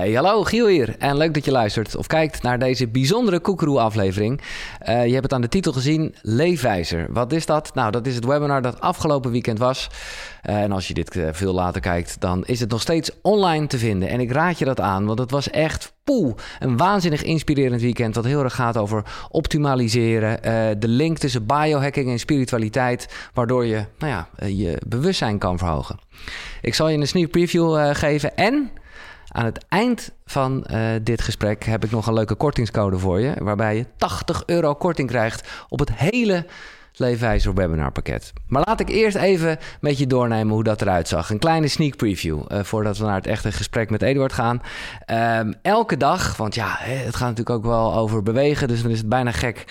Hey, hallo, Giel hier. En leuk dat je luistert of kijkt naar deze bijzondere Koekeroe-aflevering. Uh, je hebt het aan de titel gezien, Leefwijzer. Wat is dat? Nou, dat is het webinar dat afgelopen weekend was. Uh, en als je dit uh, veel later kijkt, dan is het nog steeds online te vinden. En ik raad je dat aan, want het was echt poeh, een waanzinnig inspirerend weekend... dat heel erg gaat over optimaliseren, de link tussen biohacking en spiritualiteit... waardoor je nou ja, je bewustzijn kan verhogen. Ik zal je een sneak preview geven en... Aan het eind van uh, dit gesprek heb ik nog een leuke kortingscode voor je, waarbij je 80 euro korting krijgt op het hele Leefwijzer webinarpakket. Maar laat ik eerst even met je doornemen hoe dat eruit zag. Een kleine sneak preview uh, voordat we naar het echte gesprek met Eduard gaan. Um, elke dag, want ja, het gaat natuurlijk ook wel over bewegen, dus dan is het bijna gek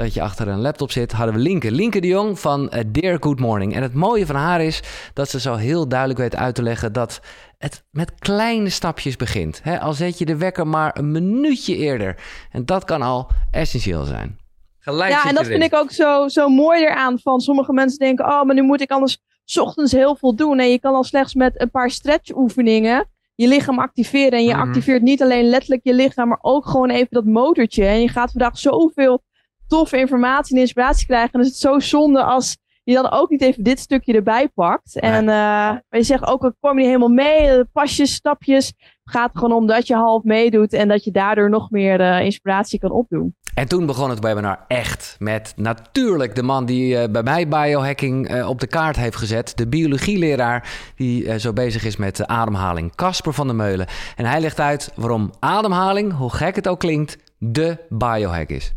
dat je achter een laptop zit, hadden we Linke. Linke de Jong van uh, Dear Good Morning. En het mooie van haar is dat ze zo heel duidelijk weet uit te leggen dat het met kleine stapjes begint. He, al zet je de wekker maar een minuutje eerder. En dat kan al essentieel zijn. Gelijk ja, en dat vind ik ook zo, zo mooi eraan van sommige mensen denken, oh, maar nu moet ik anders ochtends heel veel doen. En je kan al slechts met een paar stretchoefeningen je lichaam activeren. En je mm -hmm. activeert niet alleen letterlijk je lichaam, maar ook gewoon even dat motortje. En je gaat vandaag zoveel toffe informatie en inspiratie krijgen. En dan is het zo zonde als je dan ook niet even dit stukje erbij pakt. En uh, je zegt ook, kom je niet helemaal mee, pasjes, stapjes. Het gaat gewoon om dat je half meedoet en dat je daardoor nog meer uh, inspiratie kan opdoen. En toen begon het webinar echt met natuurlijk de man die uh, bij mij biohacking op de kaart heeft gezet. De biologieleraar die zo bezig is met ademhaling, Casper van der Meulen. En hij legt uit waarom ademhaling, hoe gek het ook klinkt, de biohack is.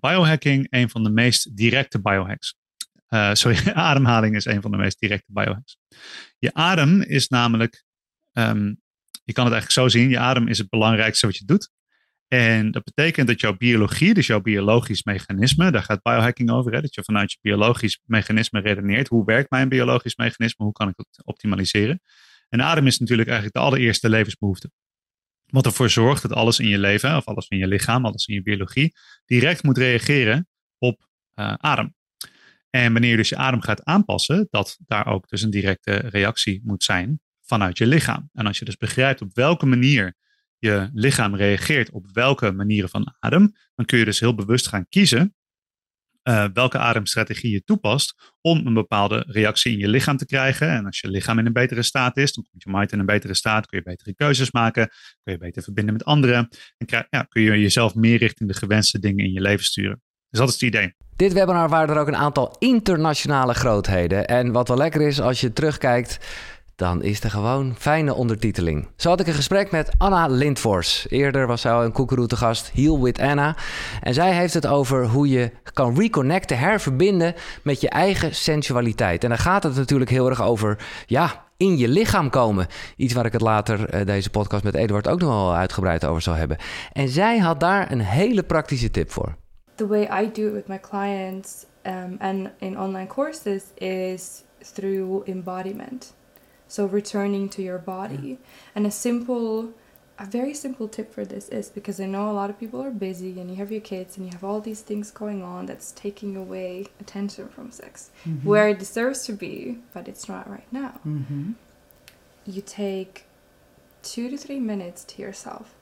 Biohacking een van de meest directe biohacks. Uh, sorry, ademhaling is een van de meest directe biohacks. Je adem is namelijk, um, je kan het eigenlijk zo zien, je adem is het belangrijkste wat je doet. En dat betekent dat jouw biologie, dus jouw biologisch mechanisme, daar gaat biohacking over, hè, dat je vanuit je biologisch mechanisme redeneert. Hoe werkt mijn biologisch mechanisme? Hoe kan ik het optimaliseren? En adem is natuurlijk eigenlijk de allereerste levensbehoefte. Wat ervoor zorgt dat alles in je leven, of alles in je lichaam, alles in je biologie, direct moet reageren op uh, adem. En wanneer je dus je adem gaat aanpassen, dat daar ook dus een directe reactie moet zijn vanuit je lichaam. En als je dus begrijpt op welke manier je lichaam reageert op welke manieren van adem, dan kun je dus heel bewust gaan kiezen uh, welke ademstrategie je toepast om een bepaalde reactie in je lichaam te krijgen. En als je lichaam in een betere staat is, dan komt je mind in een betere staat, kun je betere keuzes maken, kun je beter verbinden met anderen en ja, kun je jezelf meer richting de gewenste dingen in je leven sturen. Dus dat is het idee. Dit webinar waren er ook een aantal internationale grootheden. En wat wel lekker is als je terugkijkt, dan is er gewoon fijne ondertiteling. Zo had ik een gesprek met Anna Lindfors. Eerder was zij al een koekeroe te gast, Heal with Anna. En zij heeft het over hoe je kan reconnecten, herverbinden met je eigen sensualiteit. En dan gaat het natuurlijk heel erg over, ja, in je lichaam komen. Iets waar ik het later uh, deze podcast met Eduard ook nog wel uitgebreid over zal hebben. En zij had daar een hele praktische tip voor. the way I do it with my clients um, and in online courses is through embodiment. So returning to your body. And a simple, a very simple tip for this is because I know a lot of people are busy and you have your kids and you have all these things going on that's taking away attention from sex, mm-hmm. where it deserves to be, but it's not right now. Mm-hmm. You take two to three minutes to yourself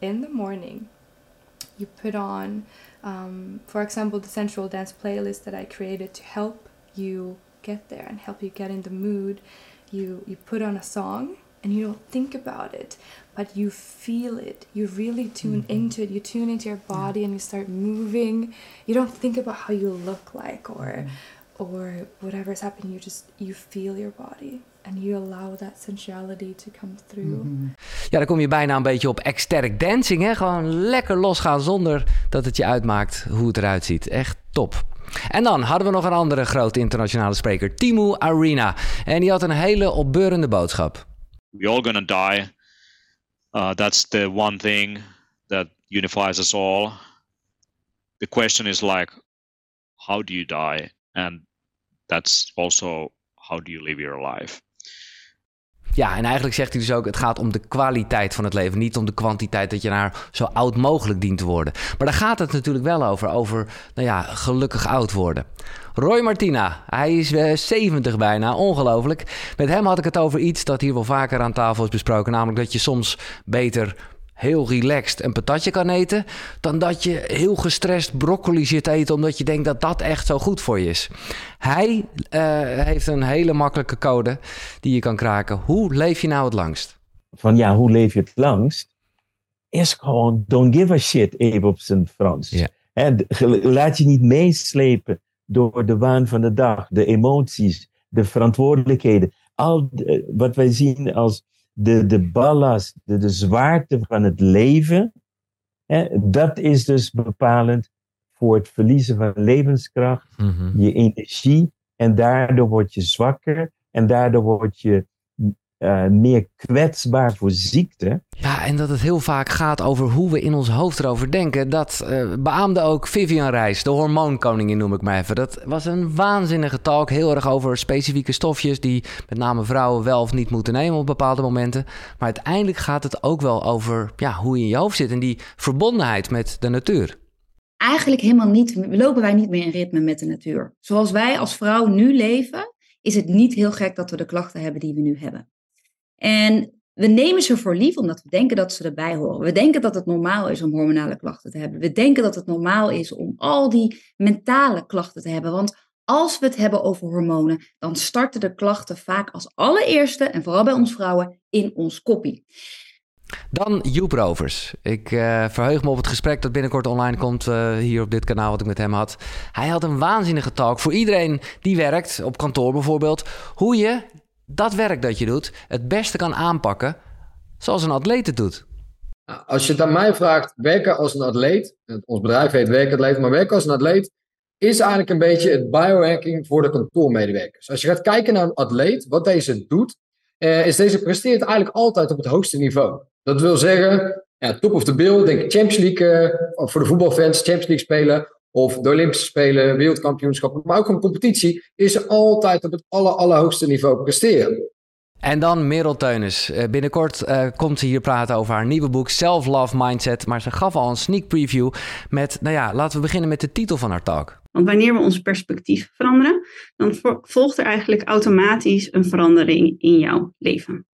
in the morning. You put on um, for example, the sensual dance playlist that I created to help you get there and help you get in the mood. You you put on a song and you don't think about it, but you feel it. You really tune mm-hmm. into it. You tune into your body yeah. and you start moving. You don't think about how you look like or mm-hmm. or whatever's happening. You just you feel your body. And you allow that sensuality to come through. Mm-hmm. Ja, dan kom je bijna een beetje op ecstatic dancing. Hè? Gewoon lekker losgaan zonder dat het je uitmaakt hoe het eruit ziet. Echt top. En dan hadden we nog een andere grote internationale spreker, Timu Arena. En die had een hele opbeurende boodschap. We all gonna die. Uh, that's the one thing that unifies us all. The question is like, how do you die? And that's also how do you live your life? Ja, en eigenlijk zegt hij dus ook: het gaat om de kwaliteit van het leven, niet om de kwantiteit dat je naar zo oud mogelijk dient te worden. Maar daar gaat het natuurlijk wel over, over nou ja, gelukkig oud worden. Roy Martina, hij is 70 eh, bijna, ongelooflijk. Met hem had ik het over iets dat hier wel vaker aan tafel is besproken, namelijk dat je soms beter heel relaxed een patatje kan eten, dan dat je heel gestrest broccoli zit eten omdat je denkt dat dat echt zo goed voor je is. Hij uh, heeft een hele makkelijke code die je kan kraken. Hoe leef je nou het langst? Van ja, hoe leef je het langst? Is gewoon don't give a shit, even op zijn Frans. Ja. laat je niet meeslepen door de waan van de dag, de emoties, de verantwoordelijkheden. Al wat wij zien als de, de ballast, de, de zwaarte van het leven, hè, dat is dus bepalend voor het verliezen van levenskracht, mhm. je energie, en daardoor word je zwakker en daardoor word je uh, meer kwetsbaar voor ziekte. Ja, en dat het heel vaak gaat over hoe we in ons hoofd erover denken. Dat uh, beaamde ook Vivian Reis, de hormoonkoningin noem ik maar even. Dat was een waanzinnige talk, heel erg over specifieke stofjes... die met name vrouwen wel of niet moeten nemen op bepaalde momenten. Maar uiteindelijk gaat het ook wel over ja, hoe je in je hoofd zit... en die verbondenheid met de natuur. Eigenlijk helemaal niet. Lopen wij niet meer in ritme met de natuur. Zoals wij als vrouw nu leven, is het niet heel gek dat we de klachten hebben die we nu hebben. En we nemen ze voor lief omdat we denken dat ze erbij horen. We denken dat het normaal is om hormonale klachten te hebben. We denken dat het normaal is om al die mentale klachten te hebben. Want als we het hebben over hormonen, dan starten de klachten vaak als allereerste, en vooral bij ons vrouwen, in ons koppie. Dan Joep Rovers. Ik uh, verheug me op het gesprek dat binnenkort online komt uh, hier op dit kanaal wat ik met hem had. Hij had een waanzinnige talk voor iedereen die werkt, op kantoor bijvoorbeeld. Hoe je dat werk dat je doet het beste kan aanpakken zoals een atleet het doet? Als je het aan mij vraagt, werken als een atleet, ons bedrijf heet werkatleet, maar werken als een atleet is eigenlijk een beetje het biohacking voor de kantoormedewerkers. Als je gaat kijken naar een atleet, wat deze doet, eh, is deze presteert eigenlijk altijd op het hoogste niveau. Dat wil zeggen, ja, top of the bill, denk Champions League, uh, voor de voetbalfans, Champions League spelen, of de Olympische Spelen, wereldkampioenschappen, maar ook een competitie, is er altijd op het aller, allerhoogste niveau presteren. En dan Merel Teunis. Eh, binnenkort uh, komt ze hier praten over haar nieuwe boek Self Love Mindset. Maar ze gaf al een sneak preview met, nou ja, laten we beginnen met de titel van haar talk. Want wanneer we ons perspectief veranderen, dan volgt er eigenlijk automatisch een verandering in jouw leven.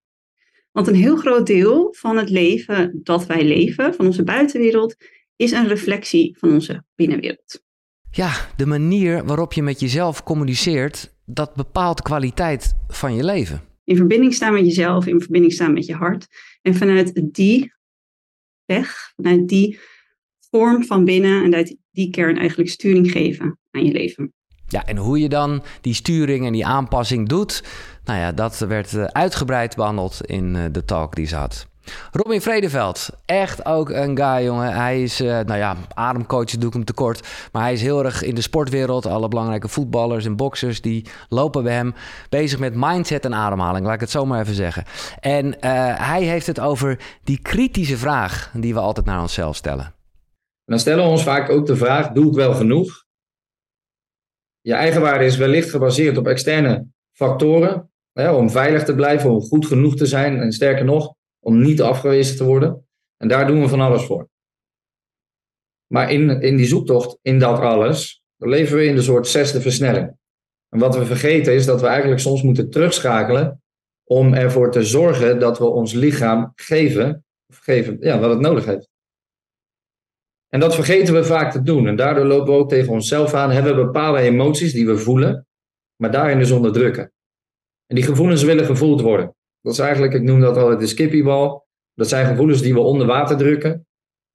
Want een heel groot deel van het leven dat wij leven, van onze buitenwereld, is een reflectie van onze binnenwereld. Ja, de manier waarop je met jezelf communiceert, dat bepaalt kwaliteit van je leven. In verbinding staan met jezelf, in verbinding staan met je hart. En vanuit die weg, vanuit die vorm van binnen en uit die kern eigenlijk sturing geven aan je leven. Ja, en hoe je dan die sturing en die aanpassing doet, nou ja, dat werd eh, uitgebreid behandeld in eh, de talk die ze had. Robin Vredeveld, echt ook een guy, jongen. Hij is, uh, nou ja, ademcoach doe ik hem tekort. Maar hij is heel erg in de sportwereld. Alle belangrijke voetballers en boxers die lopen bij hem. Bezig met mindset en ademhaling, laat ik het zo maar even zeggen. En uh, hij heeft het over die kritische vraag die we altijd naar onszelf stellen. En dan stellen we ons vaak ook de vraag: doe ik wel genoeg? Je eigenwaarde is wellicht gebaseerd op externe factoren. Hè, om veilig te blijven, om goed genoeg te zijn. En sterker nog, om niet afgewezen te worden. En daar doen we van alles voor. Maar in, in die zoektocht, in dat alles, leven we in de soort zesde versnelling. En wat we vergeten is dat we eigenlijk soms moeten terugschakelen om ervoor te zorgen dat we ons lichaam geven, of geven ja, wat het nodig heeft. En dat vergeten we vaak te doen. En daardoor lopen we ook tegen onszelf aan, hebben we bepaalde emoties die we voelen, maar daarin dus onderdrukken. En die gevoelens willen gevoeld worden. Dat is eigenlijk, ik noem dat altijd de skippiebal. Dat zijn gevoelens die we onder water drukken.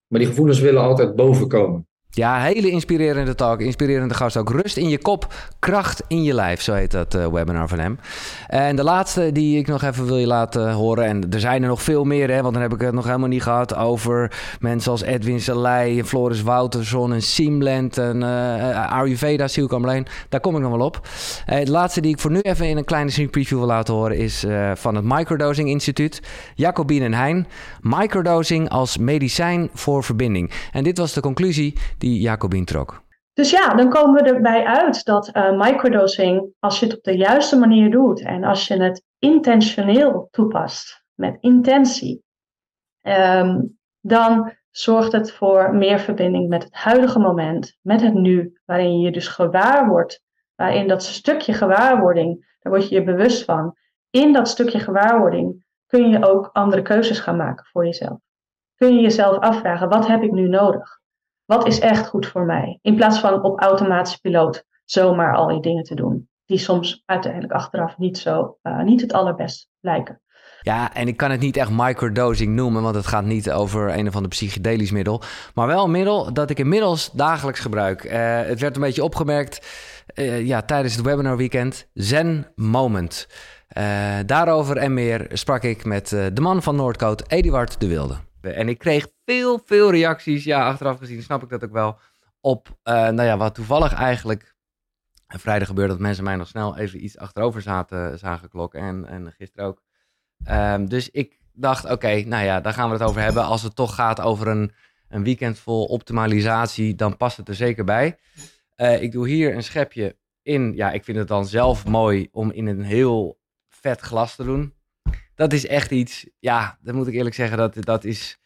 Maar die gevoelens willen altijd boven komen. Ja, hele inspirerende talk. Inspirerende gast ook. Rust in je kop, kracht in je lijf. Zo heet dat uh, webinar van hem. En de laatste die ik nog even wil je laten horen. En er zijn er nog veel meer, hè, want dan heb ik het nog helemaal niet gehad over mensen als Edwin Salei, Floris Wouterson en Siemland en uh, Ayurveda, Silkamleen. Daar kom ik nog wel op. Uh, de laatste die ik voor nu even in een kleine sneak preview wil laten horen is van het Microdosing Instituut. Jacobien en Hein. Microdosing als medicijn voor verbinding. En dit was de conclusie die Jacobin trok. Dus ja, dan komen we erbij uit dat uh, microdosing, als je het op de juiste manier doet en als je het intentioneel toepast, met intentie, ehm, dan zorgt het voor meer verbinding met het huidige moment, met het nu, waarin je dus gewaar wordt, waarin dat stukje gewaarwording, daar word je je bewust van. In dat stukje gewaarwording kun je ook andere keuzes gaan maken voor jezelf. Kun je jezelf afvragen, wat heb ik nu nodig? Wat is echt goed voor mij? In plaats van op automatische piloot zomaar al die dingen te doen, die soms uiteindelijk achteraf niet, zo, uh, niet het allerbest lijken. Ja, en ik kan het niet echt microdosing noemen, want het gaat niet over een of ander psychedelisch middel. Maar wel een middel dat ik inmiddels dagelijks gebruik. Uh, het werd een beetje opgemerkt uh, ja, tijdens het webinar weekend. Zen Moment. Daarover en meer sprak ik met de man van Noordcoat, Eduard de Wilde. En ik kreeg veel, veel reacties. Ja, achteraf gezien snap ik dat ook wel. Op, nou ja, wat toevallig eigenlijk vrijdag gebeurde dat mensen mij nog snel even iets achterover zaten, zagen klokken. En, en gisteren ook. Um, dus ik dacht, oké, nou ja, daar gaan we het over hebben. Als het toch gaat over een, een weekend vol optimalisatie, dan past het er zeker bij. Ik doe hier een schepje in. Ja, ik vind het dan zelf mooi om in een heel vet glas te doen. Dat is echt iets, ja, dat moet ik eerlijk zeggen, dat, dat is...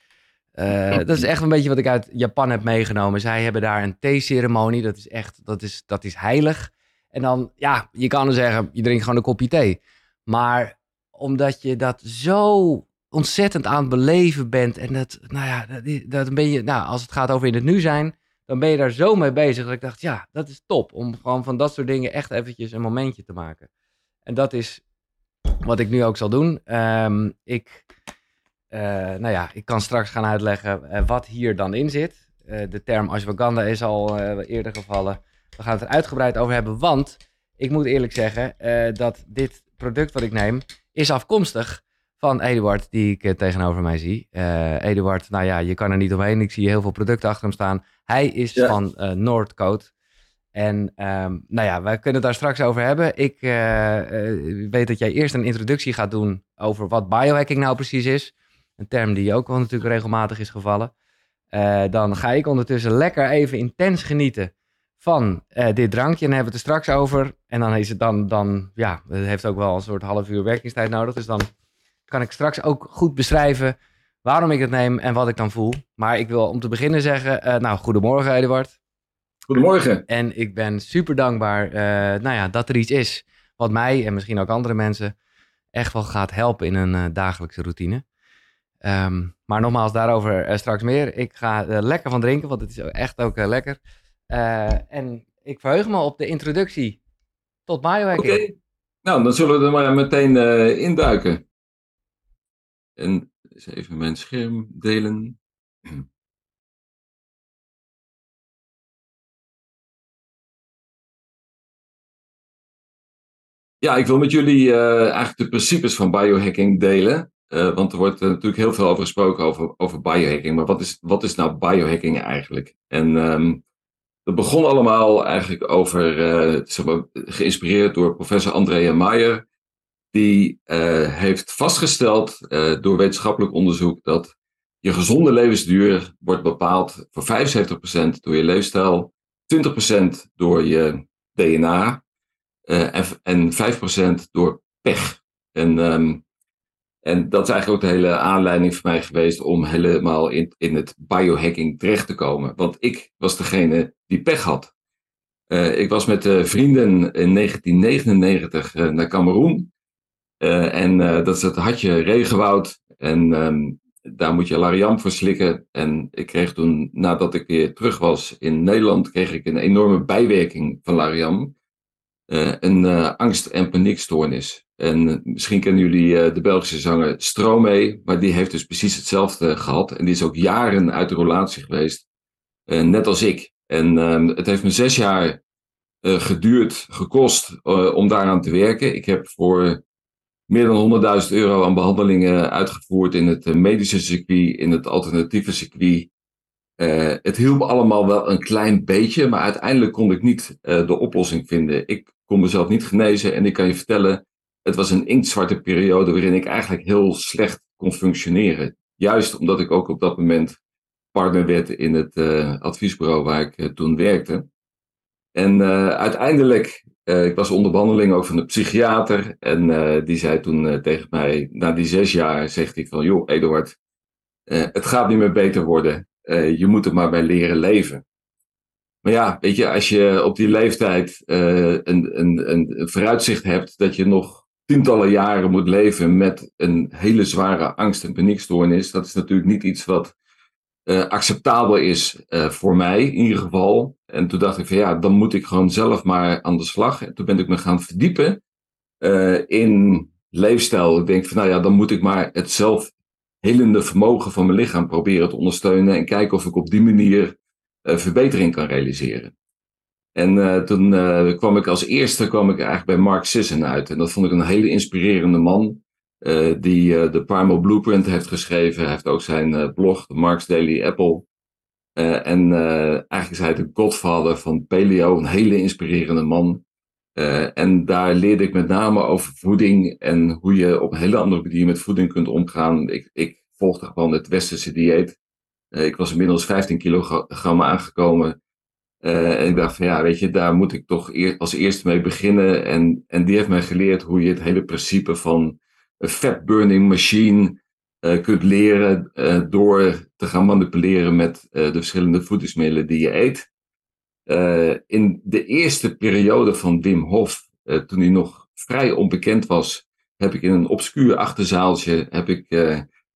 Uh, dat is echt een beetje wat ik uit Japan heb meegenomen. Zij hebben daar een theeceremonie. Dat is echt, dat is, dat is heilig. En dan, ja, je kan zeggen, je drinkt gewoon een kopje thee. Maar omdat je dat zo ontzettend aan het beleven bent. En dat, nou ja, dat, dat ben je, nou, als het gaat over in het nu zijn, dan ben je daar zo mee bezig. Dat ik dacht, ja, dat is top. Om gewoon van dat soort dingen echt eventjes een momentje te maken. En dat is wat ik nu ook zal doen. Um, ik, uh, nou ja, ik kan straks gaan uitleggen uh, wat hier dan in zit. Uh, de term ashwagandha is al eerder gevallen. We gaan het er uitgebreid over hebben, want ik moet eerlijk zeggen dat dit product wat ik neem, is afkomstig van Eduard, die ik eh, tegenover mij zie. Eduard, nou ja, je kan er niet omheen. Ik zie heel veel producten achter hem staan. Hij is van uh, Noordcoat. En um, nou ja, wij kunnen het daar straks over hebben. Ik weet dat jij eerst een introductie gaat doen over wat biohacking nou precies is. Een term die ook wel natuurlijk regelmatig is gevallen. dan ga ik ondertussen lekker even intens genieten van dit drankje. En hebben we het er straks over. En dan is het dan, dan, ja, het heeft ook wel een soort half uur werkingstijd nodig. Dus dan kan ik straks ook goed beschrijven waarom ik het neem en wat ik dan voel. Maar ik wil om te beginnen zeggen, nou, goedemorgen Eduard. Goedemorgen. En ik ben super dankbaar, uh, nou ja, dat er iets is wat mij en misschien ook andere mensen echt wel gaat helpen in een dagelijkse routine. Um, maar nogmaals, daarover straks meer. Ik ga lekker van drinken, want het is echt ook lekker. En ik verheug me op de introductie tot biohacking. Oké, nou dan zullen we er maar meteen induiken. En eens even mijn scherm delen. Ja, ik wil met jullie uh, eigenlijk de principes van biohacking delen. Uh, want er wordt natuurlijk heel veel over gesproken over, over biohacking. Maar wat is, wat is nou biohacking eigenlijk? En dat begon allemaal eigenlijk over, zeg maar, geïnspireerd door professor Andrea Maier. Die heeft vastgesteld door wetenschappelijk onderzoek dat je gezonde levensduur wordt bepaald voor 75% door je leefstijl, 20% door je DNA en, en 5% door pech. En um, en dat is eigenlijk ook de hele aanleiding voor mij geweest om helemaal in, in het biohacking terecht te komen. Want ik was degene die pech had. Uh, ik was met vrienden in 1999 uh, naar Cameroen. Eh, en dat is het hartje regenwoud. En um, daar moet je lariam voor slikken. En ik kreeg toen, nadat ik weer terug was in Nederland, kreeg ik een enorme bijwerking van lariam. Een angst- en paniekstoornis. En eh, misschien kennen jullie eh, de Belgische zanger Stromae, maar die heeft dus precies hetzelfde gehad. En die is ook jaren uit de relatie geweest, net als ik. En uh, het heeft me zes jaar geduurd, gekost om daaraan te werken. Ik heb voor meer dan 100.000 euro aan behandelingen uitgevoerd in het medische circuit, in het alternatieve circuit. Het hielp allemaal wel een klein beetje, maar uiteindelijk kon ik niet de oplossing vinden. Ik kon mezelf niet genezen en ik kan je vertellen, het was een inktzwarte periode waarin ik eigenlijk heel slecht kon functioneren. Juist omdat ik ook op dat moment partner werd in het uh, adviesbureau waar ik uh, toen werkte. En uiteindelijk, ik was onder behandeling ook van de psychiater. En die zei toen tegen mij, na die zes jaar, zegt hij van, joh, Eduard, het gaat niet meer beter worden. Je moet er maar bij leren leven. Maar ja, weet je, als je op die leeftijd een, een, een vooruitzicht hebt dat je nog tientallen jaren moet leven met een hele zware angst- en paniekstoornis, dat is natuurlijk niet iets wat uh, acceptabel is voor mij in ieder geval. En toen dacht ik van ja, dan moet ik gewoon zelf maar aan de slag. En toen ben ik me gaan verdiepen in leefstijl. Ik denk van nou ja, dan moet ik maar het zelfhelende vermogen van mijn lichaam proberen te ondersteunen en kijken of ik op die manier verbetering kan realiseren. En uh, toen uh, kwam ik als eerste kwam ik eigenlijk bij Mark Sisson uit. En dat vond ik een hele inspirerende man. Die de Primal Blueprint heeft geschreven. Hij heeft ook zijn blog, Mark's Daily Apple. en eigenlijk is hij de godvader van paleo. Een hele inspirerende man. En daar leerde ik met name over voeding. En hoe je op een hele andere manier met voeding kunt omgaan. Ik, ik volgde gewoon het westerse dieet. ik was inmiddels 15 kilogram aangekomen. Uh, en ik dacht van ja, weet je, daar moet ik toch als eerste mee beginnen. En, en die heeft mij geleerd hoe je het hele principe van een fat burning machine kunt leren door te gaan manipuleren met de verschillende voedingsmiddelen die je eet. In de eerste periode van Wim Hof, toen hij nog vrij onbekend was, heb ik in een obscuur achterzaaltje heb ik,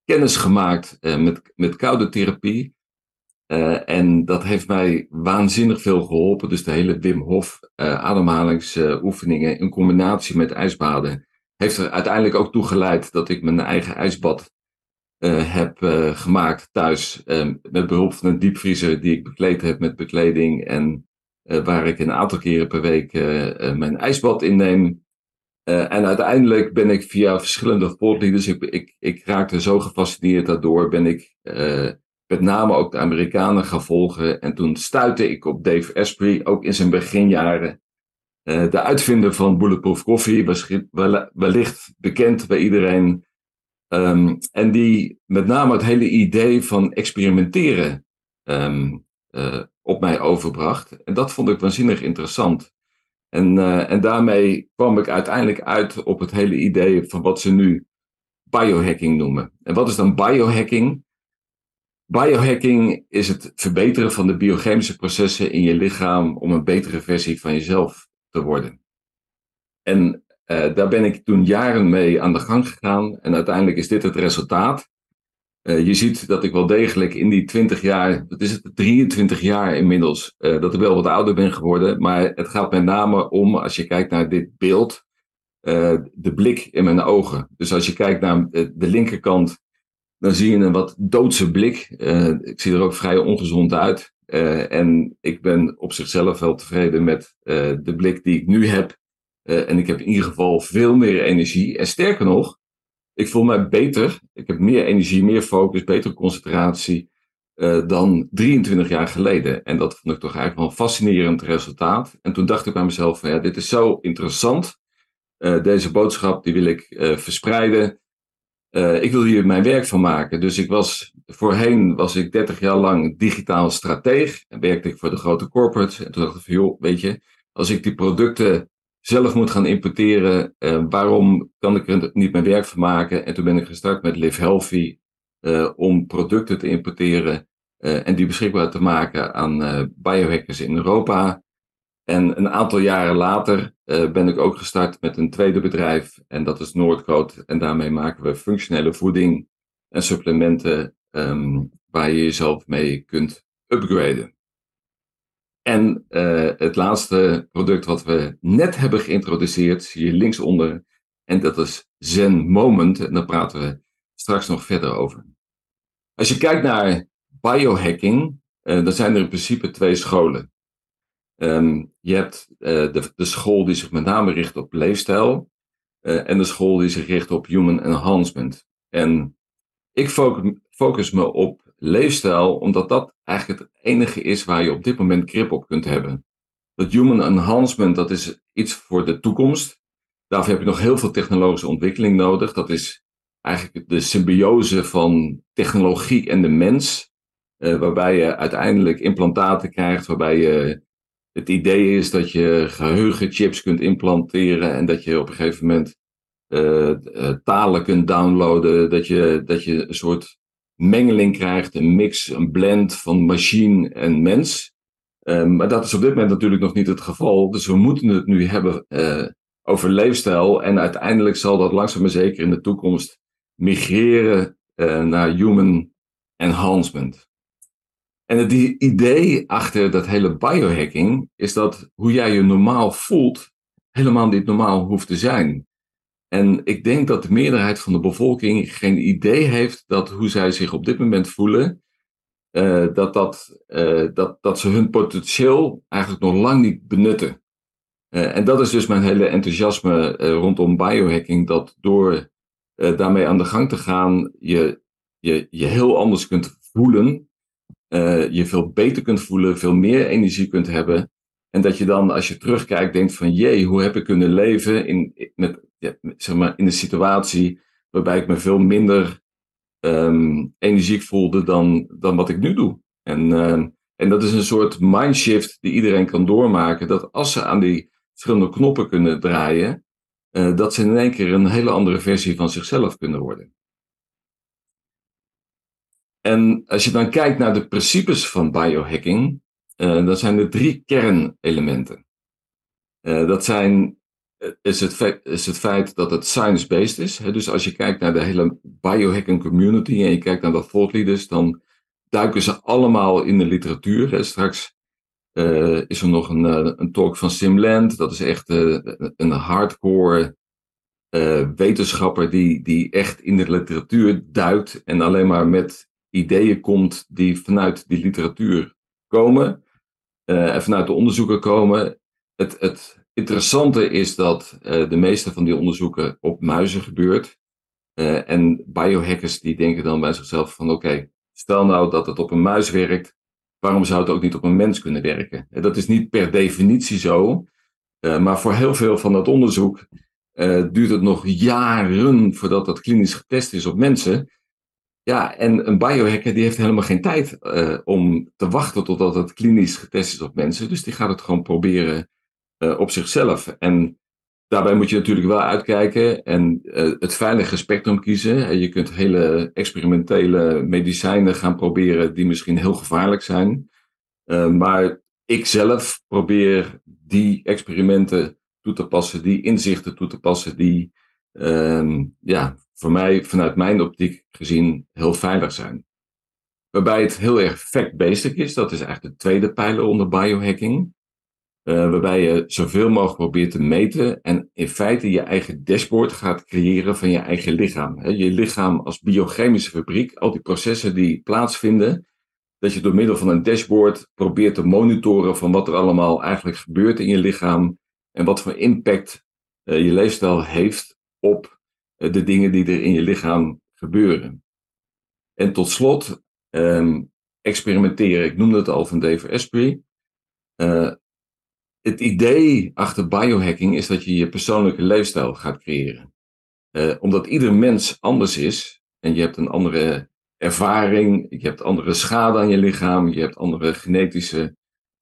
kennis gemaakt met, met koude therapie. En dat heeft mij waanzinnig veel geholpen. Dus de hele Wim Hof ademhalingsoefeningen in combinatie met ijsbaden heeft er uiteindelijk ook toe geleid dat ik mijn eigen ijsbad uh, heb gemaakt thuis. met behulp van een diepvriezer die ik bekleed heb met bekleding. En waar ik een aantal keren per week mijn ijsbad inneem. en uiteindelijk ben ik via verschillende voortleaders, ik, ik, ik raakte zo gefascineerd daardoor, ben ik met name ook de Amerikanen gaan volgen. En toen stuitte ik op Dave Asprey, ook in zijn beginjaren. De uitvinder van Bulletproof Coffee, wellicht bekend bij iedereen. Um, en die met name het hele idee van experimenteren um, uh, op mij overbracht. En dat vond ik waanzinnig interessant. En, uh, en daarmee kwam ik uiteindelijk uit op het hele idee van wat ze nu biohacking noemen. En wat is dan biohacking? Biohacking is het verbeteren van de biochemische processen in je lichaam om een betere versie van jezelf te worden. En uh, daar ben ik toen jaren mee aan de gang gegaan en uiteindelijk is dit het resultaat. Uh, je ziet dat ik wel degelijk in die 20 jaar, dat is het 23 jaar inmiddels, uh, dat ik wel wat ouder ben geworden. Maar het gaat met name om, als je kijkt naar dit beeld, de blik in mijn ogen. Dus als je kijkt naar de linkerkant dan zie je een wat doodse blik. Ik zie er ook vrij ongezond uit. En ik ben op zichzelf wel tevreden met de blik die ik nu heb. En ik heb in ieder geval veel meer energie. En sterker nog, ik voel mij beter. Ik heb meer energie, meer focus, betere concentratie dan 23 jaar geleden. En dat vond ik toch eigenlijk wel een fascinerend resultaat. En toen dacht ik bij mezelf van ja, dit is zo interessant. deze boodschap die wil ik verspreiden. Ik wil hier mijn werk van maken. Dus ik was, voorheen was ik 30 jaar lang digitaal strateeg. En werkte ik voor de grote corporates. En toen dacht ik van, joh, weet je, als ik die producten zelf moet gaan importeren, uh, waarom kan ik er niet mijn werk van maken? En toen ben ik gestart met Live Healthy uh, om producten te importeren en die beschikbaar te maken aan biohackers in Europa. En een aantal jaren later ben ik ook gestart met een tweede bedrijf. En dat is Noordcoat. En daarmee maken we functionele voeding en supplementen um, waar je jezelf mee kunt upgraden. En uh, het laatste product wat we net hebben geïntroduceerd, zie je linksonder. En dat is Zen Moment. En daar praten we straks nog verder over. Als je kijkt naar biohacking, uh, dan zijn er in principe twee scholen. Um, je hebt uh, de, school die zich met name richt op leefstijl en de school die zich richt op human enhancement. En ik focus me op leefstijl omdat dat eigenlijk het enige is waar je op dit moment grip op kunt hebben. Dat human enhancement, dat is iets voor de toekomst. Daarvoor heb je nog heel veel technologische ontwikkeling nodig. Dat is eigenlijk de symbiose van technologie en de mens. Uh, waarbij je uiteindelijk implantaten krijgt, waarbij je het idee is dat je geheugenchips kunt implanteren en dat je op een gegeven moment uh, talen kunt downloaden, dat je, dat je een soort mengeling krijgt, een mix, een blend van machine en mens. Ehm, maar dat is op dit moment natuurlijk nog niet het geval. Dus we moeten het nu hebben uh, over leefstijl. En uiteindelijk zal dat langzaam maar zeker in de toekomst migreren uh, naar human enhancement. En het idee achter dat hele biohacking is dat hoe jij je normaal voelt, helemaal niet normaal hoeft te zijn. En ik denk dat de meerderheid van de bevolking geen idee heeft dat hoe zij zich op dit moment voelen, uh, dat, dat, uh, dat, dat ze hun potentieel eigenlijk nog lang niet benutten. Uh, en dat is dus mijn hele enthousiasme rondom biohacking, dat door daarmee aan de gang te gaan, je je, je heel anders kunt voelen, je veel beter kunt voelen, veel meer energie kunt hebben. En dat je dan, als je terugkijkt, denkt van, jee, hoe heb ik kunnen leven in, met, zeg maar, in een situatie waarbij ik me veel minder um, energiek voelde dan, dan wat ik nu doe. En, um, en dat is een soort mindshift die iedereen kan doormaken. Dat als ze aan die verschillende knoppen kunnen draaien, uh, dat ze in één keer een hele andere versie van zichzelf kunnen worden. En als je dan kijkt naar de principes van biohacking, uh, dan zijn er drie kernelementen. Uh, dat zijn is het, feit, is het feit dat het science-based is. Hè? Dus als je kijkt naar de hele biohacking community en je kijkt naar de thought leaders, dan duiken ze allemaal in de literatuur. Straks uh, is er nog een, een talk van Sim Land. Dat is echt een hardcore wetenschapper die, die echt in de literatuur duikt en alleen maar met ideeën komt die vanuit die literatuur komen en vanuit de onderzoeken komen. Het, het, interessante is dat uh, de meeste van die onderzoeken op muizen gebeurt. Uh, en biohackers die denken dan bij zichzelf van oké, stel nou dat het op een muis werkt, waarom zou het ook niet op een mens kunnen werken? Dat is niet per definitie zo, maar voor heel veel van dat onderzoek duurt het nog jaren voordat dat klinisch getest is op mensen. Ja, en een biohacker die heeft helemaal geen tijd om te wachten totdat het klinisch getest is op mensen. Dus die gaat het gewoon proberen uh, op zichzelf. En daarbij moet je natuurlijk wel uitkijken en uh, het veilige spectrum kiezen. En je kunt hele experimentele medicijnen gaan proberen die misschien heel gevaarlijk zijn. Maar ik zelf probeer die experimenten toe te passen, die inzichten toe te passen, die ehm, ja, voor mij vanuit mijn optiek gezien heel veilig zijn. Waarbij het heel erg fact-based is, dat is eigenlijk de tweede pijler onder biohacking. Uh, waarbij je zoveel mogelijk probeert te meten en in feite je eigen dashboard gaat creëren van je eigen lichaam. je lichaam als biochemische fabriek, al die processen die plaatsvinden, dat je door middel van een dashboard probeert te monitoren van wat er allemaal eigenlijk gebeurt in je lichaam en wat voor impact uh, je leefstijl heeft op de dingen die er in je lichaam gebeuren. En tot slot, um, experimenteren, ik noemde het al van Dave Asprey het idee achter biohacking is dat je je persoonlijke leefstijl gaat creëren. Uh, omdat ieder mens anders is en je hebt een andere ervaring, je hebt andere schade aan je lichaam, je hebt andere genetische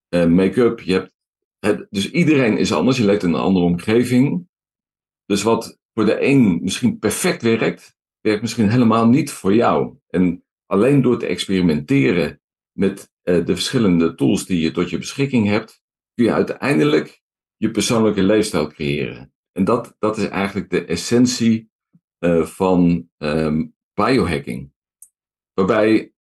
make-up, je hebt dus iedereen is anders, je leeft in een andere omgeving. Dus wat voor de een misschien perfect werkt, werkt misschien helemaal niet voor jou. En alleen door te experimenteren met uh, de verschillende tools die je tot je beschikking hebt, kun je uiteindelijk je persoonlijke leefstijl creëren. En dat, dat is eigenlijk de essentie uh, van um, biohacking. Waarbij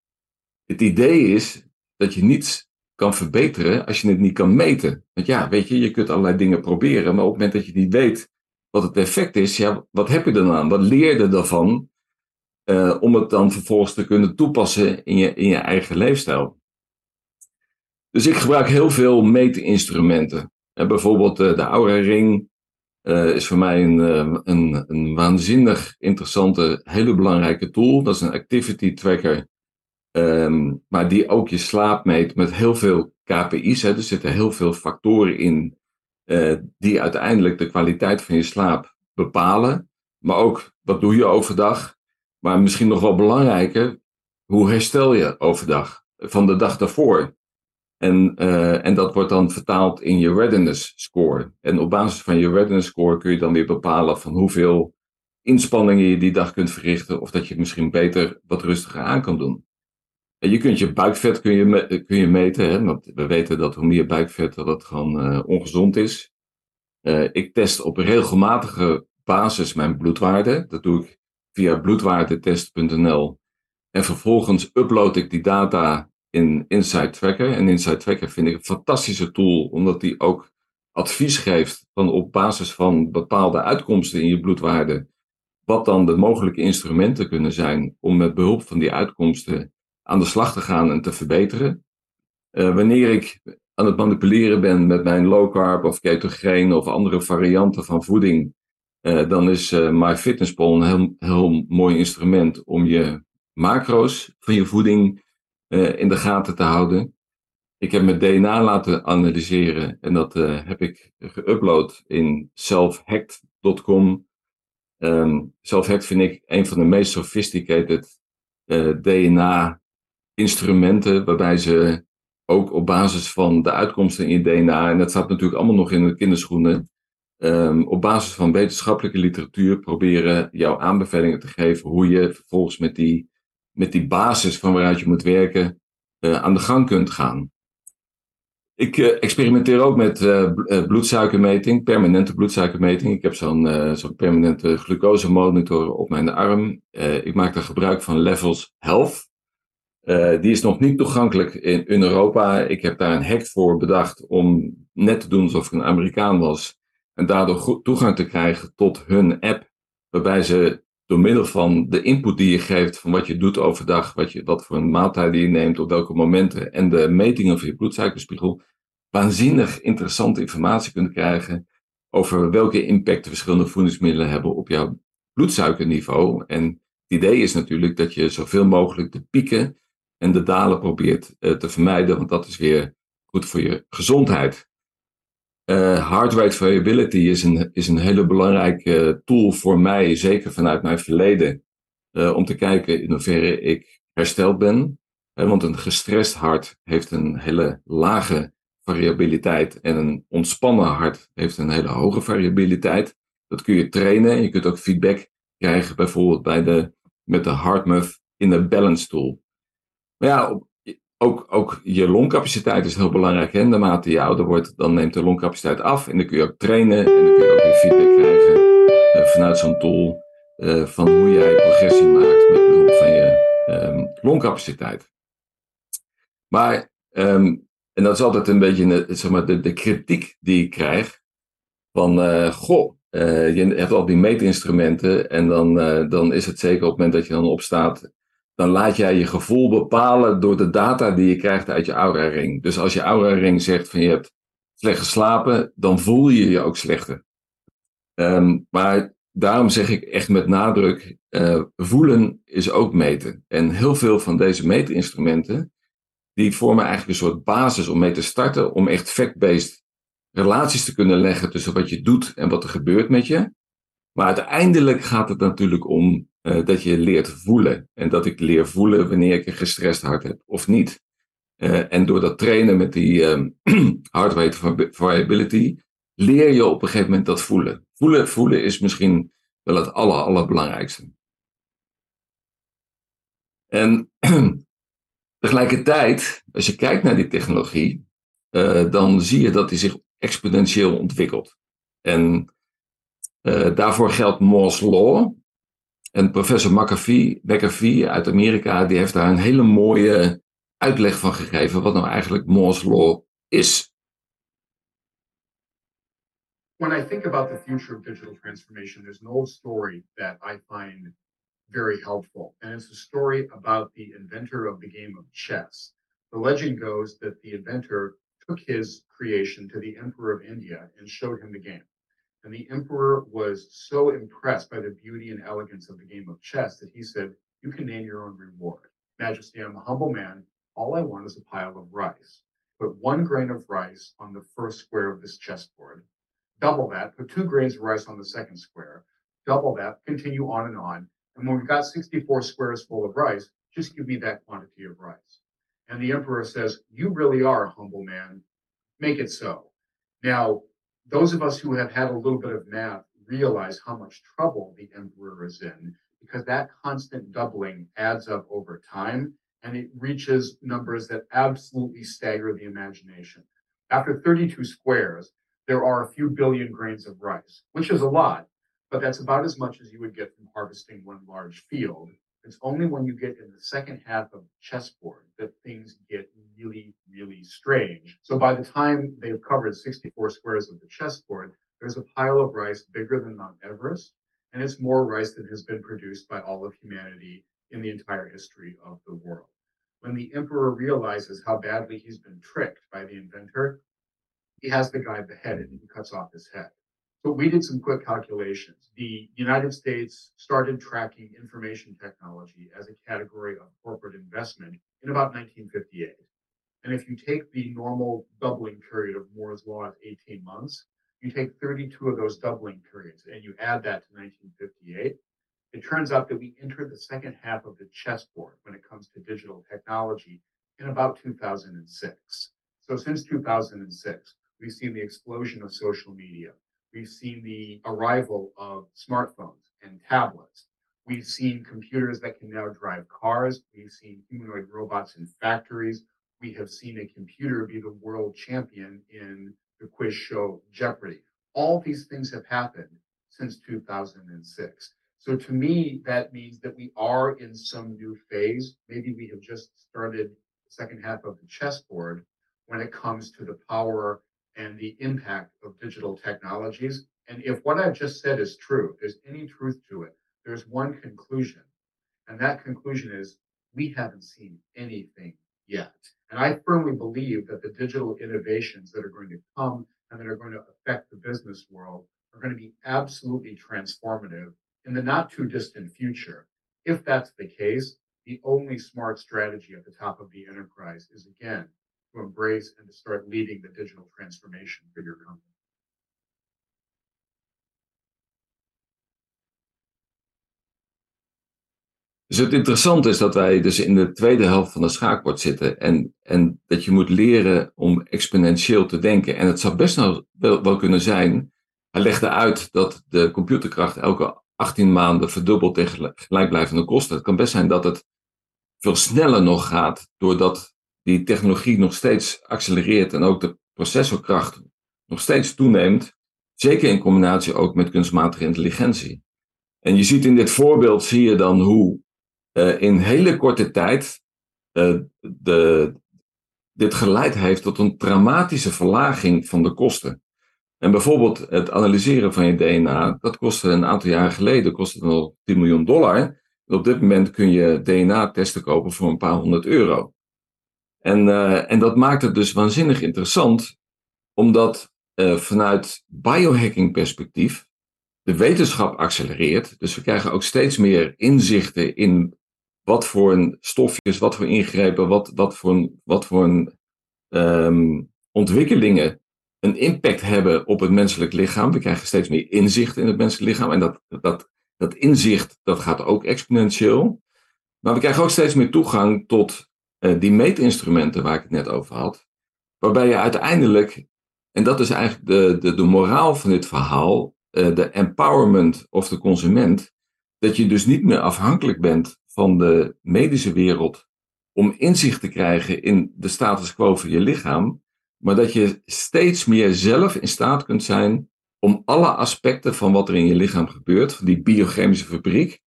het idee is dat je niets kan verbeteren als je het niet kan meten. Want ja, weet je, je kunt allerlei dingen proberen, maar op het moment dat je niet weet wat het effect is, ja, wat heb je dan aan? Wat leer je ervan uh, om het dan vervolgens te kunnen toepassen in je, in je eigen leefstijl? Dus ik gebruik heel veel meetinstrumenten. En bijvoorbeeld uh, de Aura Ring is voor mij een, een, een, waanzinnig interessante, hele belangrijke tool. Dat is een activity tracker, um, maar die ook je slaap meet met heel veel KPI's. Hè. Er zitten heel veel factoren in die uiteindelijk de kwaliteit van je slaap bepalen. Maar ook wat doe je overdag. Maar misschien nog wel belangrijker, hoe herstel je overdag van de dag daarvoor? En, uh, en dat wordt dan vertaald in je readiness score. En op basis van je readiness score kun je dan weer bepalen van hoeveel inspanningen je die dag kunt verrichten. Of dat je misschien beter wat rustiger aan kan doen. Je kunt je buikvet kun je, kun je meten. Hè? Want we weten dat hoe meer buikvet dat het gewoon uh, ongezond is. Uh, ik test op regelmatige basis mijn bloedwaarde. Dat doe ik via bloedwaardetest.nl. En vervolgens upload ik die data in Insight Tracker. En Insight Tracker vind ik een fantastische tool, omdat die ook advies geeft van op basis van bepaalde uitkomsten in je bloedwaarde, wat dan de mogelijke instrumenten kunnen zijn om met behulp van die uitkomsten aan de slag te gaan en te verbeteren. Uh, wanneer ik aan het manipuleren ben met mijn low carb of ketogeen of andere varianten van voeding, uh, dan is uh, MyFitnessPal een heel, heel mooi instrument om je macro's van je voeding in de gaten te houden. Ik heb mijn DNA laten analyseren en dat heb ik geüpload in selfhacked.com. Um, selfhacked vind ik een van de meest sophisticated uh, DNA-instrumenten, waarbij ze ook op basis van de uitkomsten in je DNA, en dat staat natuurlijk allemaal nog in de kinderschoenen, um, op basis van wetenschappelijke literatuur proberen jouw aanbevelingen te geven hoe je vervolgens met die met die basis van waaruit je moet werken uh, aan de gang kunt gaan. Ik uh, experimenteer ook met uh, bloedsuikermeting, permanente bloedsuikermeting. Ik heb zo'n zo'n permanente glucosemonitor op mijn arm. ik maak daar gebruik van Levels Health. Die is nog niet toegankelijk in, in, Europa. Ik heb daar een hack voor bedacht om net te doen alsof ik een Amerikaan was. En daardoor toegang te krijgen tot hun app. Waarbij ze door middel van de input die je geeft van wat je doet overdag, wat, je, wat voor een maaltijd je neemt, op welke momenten en de metingen van je bloedsuikerspiegel, waanzinnig interessante informatie kunt krijgen over welke impact de verschillende voedingsmiddelen hebben op jouw bloedsuikerniveau. En het idee is natuurlijk dat je zoveel mogelijk de pieken en de dalen probeert uh, te vermijden, want dat is weer goed voor je gezondheid. Uh, heart rate variability is een, is een hele belangrijke tool voor mij, zeker vanuit mijn verleden, uh, om te kijken in hoeverre ik hersteld ben. Want een gestrest hart heeft een hele lage variabiliteit en een ontspannen hart heeft een hele hoge variabiliteit. Dat kun je trainen. Je kunt ook feedback krijgen, bijvoorbeeld bij de, met de HeartMath in de balance tool. Maar ja, ook, ook je longcapaciteit is heel belangrijk. Hè? Naarmate je ouder wordt, dan neemt de longcapaciteit af. En dan kun je ook trainen. En dan kun je ook weer feedback krijgen uh, vanuit zo'n tool. Uh, van hoe jij progressie maakt met behulp van je um, longcapaciteit. Maar, um, en dat is altijd een beetje zeg maar, de, de kritiek die ik krijg. Van, uh, goh, je hebt al die meetinstrumenten. En dan, dan is het zeker op het moment dat je dan opstaat dan laat jij je gevoel bepalen door de data die je krijgt uit je aura-ring. Dus als je aura-ring zegt van je hebt slecht geslapen, dan voel je je ook slechter. Um, maar daarom zeg ik echt met nadruk, uh, voelen is ook meten. En heel veel van deze meetinstrumenten, die vormen eigenlijk een soort basis om mee te starten, om echt fact-based relaties te kunnen leggen tussen wat je doet en wat er gebeurt met je. Maar uiteindelijk gaat het natuurlijk om uh, dat je leert voelen. En dat ik leer voelen wanneer ik een gestrest hart heb of niet. Uh, en door dat trainen met die um, rate variability, leer je op een gegeven moment dat voelen. Voelen, voelen is misschien wel het aller, allerbelangrijkste. En tegelijkertijd, als je kijkt naar die technologie, uh, dan zie je dat die zich exponentieel ontwikkelt. En daarvoor geldt Moore's Law. En professor McAfee, McAfee uit Amerika, die heeft daar een hele mooie uitleg van gegeven wat nou eigenlijk Moore's Law is. When I think about the future of digital transformation, there's an old story that I find very helpful. And it's a story about the inventor of the game of chess. The legend goes that the inventor took his creation to the emperor of India and showed him the game. And the emperor was so impressed by the beauty and elegance of the game of chess that he said, You can name your own reward. Majesty, I'm a humble man. All I want is a pile of rice. Put one grain of rice on the first square of this chessboard. Double that, put two grains of rice on the second square. Double that, continue on and on. And when we've got 64 squares full of rice, just give me that quantity of rice. And the emperor says, You really are a humble man. Make it so. Now, those of us who have had a little bit of math realize how much trouble the emperor is in because that constant doubling adds up over time and it reaches numbers that absolutely stagger the imagination. After 32 squares, there are a few billion grains of rice, which is a lot, but that's about as much as you would get from harvesting one large field. It's only when you get in the second half of the chessboard that things get really, really strange. So by the time they've covered 64 squares of the chessboard, there's a pile of rice bigger than Mount Everest, and it's more rice than has been produced by all of humanity in the entire history of the world. When the emperor realizes how badly he's been tricked by the inventor, he has the guy beheaded and he cuts off his head. So we did some quick calculations. The United States started tracking information technology as a category of corporate investment in about 1958. And if you take the normal doubling period of Moore's law of 18 months, you take 32 of those doubling periods and you add that to 1958, it turns out that we entered the second half of the chessboard when it comes to digital technology in about 2006. So since 2006, we've seen the explosion of social media. We've seen the arrival of smartphones and tablets. We've seen computers that can now drive cars. We've seen humanoid robots in factories. We have seen a computer be the world champion in the quiz show Jeopardy. All these things have happened since 2006. So to me, that means that we are in some new phase. Maybe we have just started the second half of the chessboard when it comes to the power and the impact of digital technologies. And if what I've just said is true, there's any truth to it, there's one conclusion. And that conclusion is we haven't seen anything yet. And I firmly believe that the digital innovations that are going to come and that are going to affect the business world are going to be absolutely transformative in the not too distant future. If that's the case, the only smart strategy at the top of the enterprise is again to embrace and start leading the digital transformation for your company. Dus het interessante is dat wij dus in de tweede helft van de schaakbord zitten en, en dat je moet leren om exponentieel te denken. En het zou best wel, wel kunnen zijn, hij legde uit dat de computerkracht elke 18 maanden verdubbelt tegen gelijkblijvende kosten. Het kan best zijn dat het veel sneller nog gaat, doordat die technologie nog steeds accelereert en ook de processorkracht nog steeds toeneemt. Zeker in combinatie ook met kunstmatige intelligentie. En je ziet in dit voorbeeld, zie je dan hoe uh, in hele korte tijd uh, de, dit geleid heeft tot een dramatische verlaging van de kosten. En bijvoorbeeld het analyseren van je DNA, dat kostte een aantal jaar geleden kostte al 10 miljoen dollar. Op dit moment kun je DNA-testen kopen voor een paar honderd euro. En, uh, en dat maakt het dus waanzinnig interessant, omdat uh, vanuit biohacking perspectief de wetenschap accelereert. Dus we krijgen ook steeds meer inzichten in wat voor een stofjes, wat voor ingrepen, wat, wat voor, een, wat voor een, um, ontwikkelingen een impact hebben op het menselijk lichaam. We krijgen steeds meer inzicht in het menselijk lichaam. En dat, dat, dat inzicht dat gaat ook exponentieel. Maar we krijgen ook steeds meer toegang tot die meetinstrumenten waar ik het net over had. Waarbij je uiteindelijk, en dat is eigenlijk de, de, de moraal van dit verhaal, uh, de empowerment of de consument, dat je dus niet meer afhankelijk bent van de medische wereld om inzicht te krijgen in de status quo van je lichaam, maar dat je steeds meer zelf in staat kunt zijn om alle aspecten van wat er in je lichaam gebeurt, van die biochemische fabriek,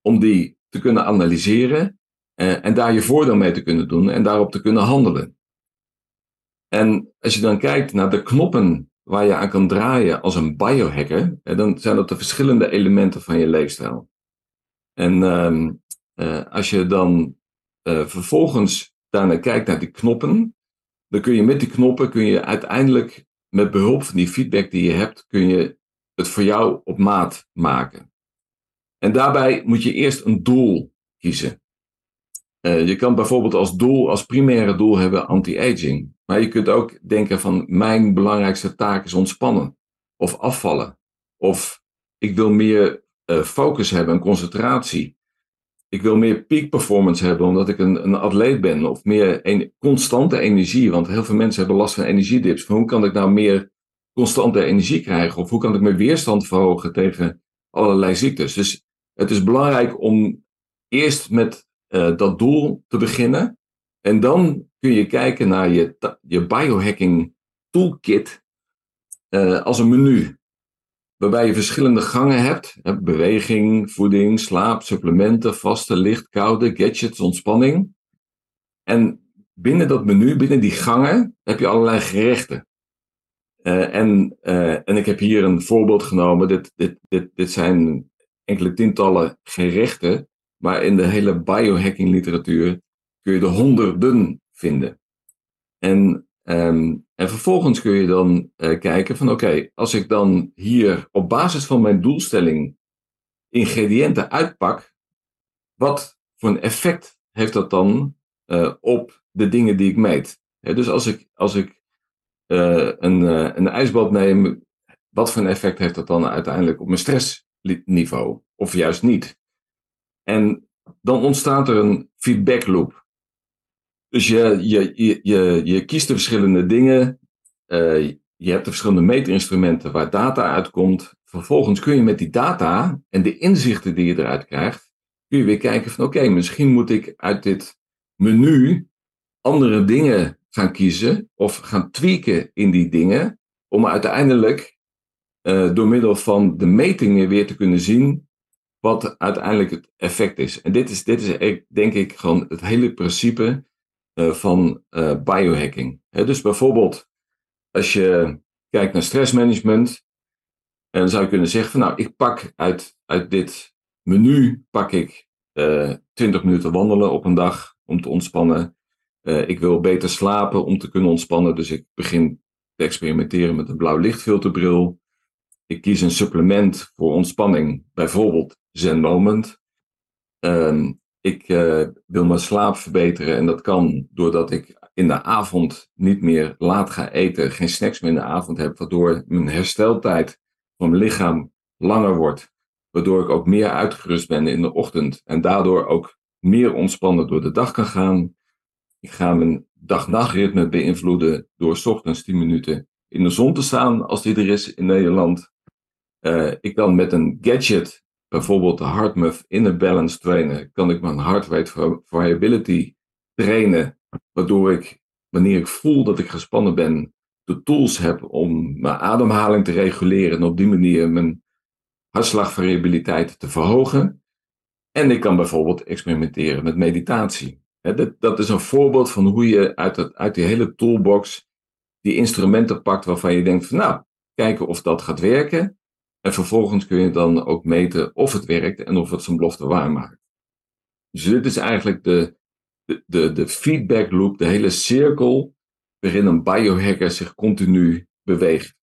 om die te kunnen analyseren eh, en daar je voordeel mee te kunnen doen en daarop te kunnen handelen. En als je dan kijkt naar de knoppen waar je aan kan draaien als een biohacker, eh, dan zijn dat de verschillende elementen van je leefstijl. En ehm, uh, als je dan uh, vervolgens daarnaar kijkt naar die knoppen, dan kun je met die knoppen kun je uiteindelijk met behulp van die feedback die je hebt, kun je het voor jou op maat maken. En daarbij moet je eerst een doel kiezen. Uh, je kan bijvoorbeeld als doel, als primaire doel hebben anti-aging. Maar je kunt ook denken van mijn belangrijkste taak is ontspannen of afvallen. Of ik wil meer uh, focus hebben en concentratie. ik wil meer peak performance hebben omdat ik een, een atleet ben. Of meer een, constante energie. Want heel veel mensen hebben last van energiedips. hoe kan ik nou meer constante energie krijgen? Of hoe kan ik mijn weerstand verhogen tegen allerlei ziektes? Dus het is belangrijk om eerst met uh, dat doel te beginnen. En dan kun je kijken naar je, je biohacking toolkit uh, als een menu waarbij je verschillende gangen hebt. Beweging, voeding, slaap, supplementen, vaste, licht, koude, gadgets, ontspanning. En binnen dat menu, binnen die gangen, heb je allerlei gerechten. Uh, en, en ik heb hier een voorbeeld genomen. Dit, dit, dit, dit zijn enkele tientallen gerechten. Maar in de hele biohacking literatuur kun je er honderden vinden. En Um, en vervolgens kun je dan uh, kijken van oké, als ik dan hier op basis van mijn doelstelling ingrediënten uitpak, wat voor een effect heeft dat dan uh, op de dingen die ik meet? dus als ik, als ik uh, een, een ijsbad neem, wat voor een effect heeft dat dan uiteindelijk op mijn stressniveau? Of juist niet? En dan ontstaat er een feedback loop. Dus je, je, je, je, kiest de verschillende dingen. Uh, je hebt de verschillende meetinstrumenten waar data uitkomt. Vervolgens kun je met die data en de inzichten die je eruit krijgt, kun je weer kijken van oké, misschien moet ik uit dit menu andere dingen gaan kiezen of gaan tweaken in die dingen, om uiteindelijk uh, door middel van de metingen weer te kunnen zien wat uiteindelijk het effect is. En dit is, dit is denk ik gewoon het hele principe uh, van uh, biohacking. dus bijvoorbeeld, als je kijkt naar stressmanagement, en dan zou je kunnen zeggen van nou, ik pak uit, uit dit menu, pak ik uh, eh, 20 minuten wandelen op een dag om te ontspannen. ik wil beter slapen om te kunnen ontspannen, dus ik begin te experimenteren met een blauw lichtfilterbril. Ik kies een supplement voor ontspanning, bijvoorbeeld Zen Moment. Ehm, ik uh, wil mijn slaap verbeteren en dat kan doordat ik in de avond niet meer laat ga eten, geen snacks meer in de avond heb, waardoor mijn hersteltijd van mijn lichaam langer wordt, waardoor ik ook meer uitgerust ben in de ochtend en daardoor ook meer ontspannen door de dag kan gaan. Ik ga mijn dag-nachtritme beïnvloeden door ochtends 10 minuten in de zon te staan als die er is in Nederland. Uh, ik kan met een gadget bijvoorbeeld de HeartMuff Inner Balance trainen, kan ik mijn heart rate variability trainen, waardoor ik, wanneer ik voel dat ik gespannen ben, de tools heb om mijn ademhaling te reguleren en op die manier mijn hartslagvariabiliteit te verhogen. En ik kan bijvoorbeeld experimenteren met meditatie. dat, is een voorbeeld van hoe je uit, uit die hele toolbox die instrumenten pakt waarvan je denkt van nou, kijken of dat gaat werken. En vervolgens kun je dan ook meten of het werkt en of het zijn belofte waarmaakt. Dus dit is eigenlijk de, de, de, feedback loop, de hele cirkel waarin een biohacker zich continu beweegt.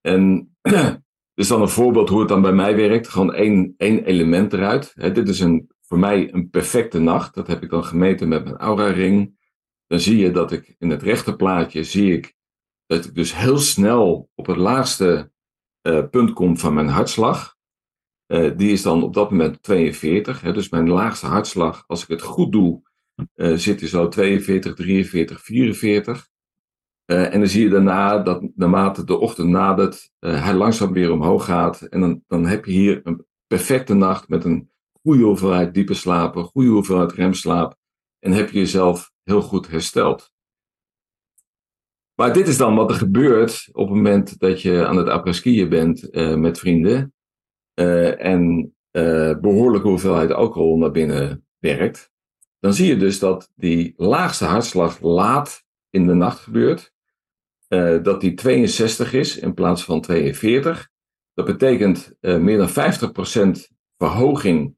En dus dan een voorbeeld hoe het dan bij mij werkt. Gewoon één, één element eruit. dit is een, voor mij een perfecte nacht. Dat heb ik dan gemeten met mijn aura ring. Dan zie je dat ik in het rechterplaatje zie ik dat ik dus heel snel op het laagste uh, punt komt van mijn hartslag. Uh, die is dan op dat moment 42. Hè, dus mijn laagste hartslag, als ik het goed doe, uh, zit hij zo 42, 43, 44. en dan zie je daarna dat naarmate de ochtend nadert, hij langzaam weer omhoog gaat. En dan, dan heb je hier een perfecte nacht met een goede hoeveelheid diepe slapen, goede hoeveelheid remslaap. En heb je jezelf heel goed hersteld. Maar dit is dan wat er gebeurt op het moment dat je aan het apres-skiën bent uh, met vrienden. Uh, en uh, behoorlijke hoeveelheid alcohol naar binnen werkt. Dan zie je dus dat die laagste hartslag laat in de nacht gebeurt. dat die 62 is in plaats van 42. Dat betekent meer dan 50% verhoging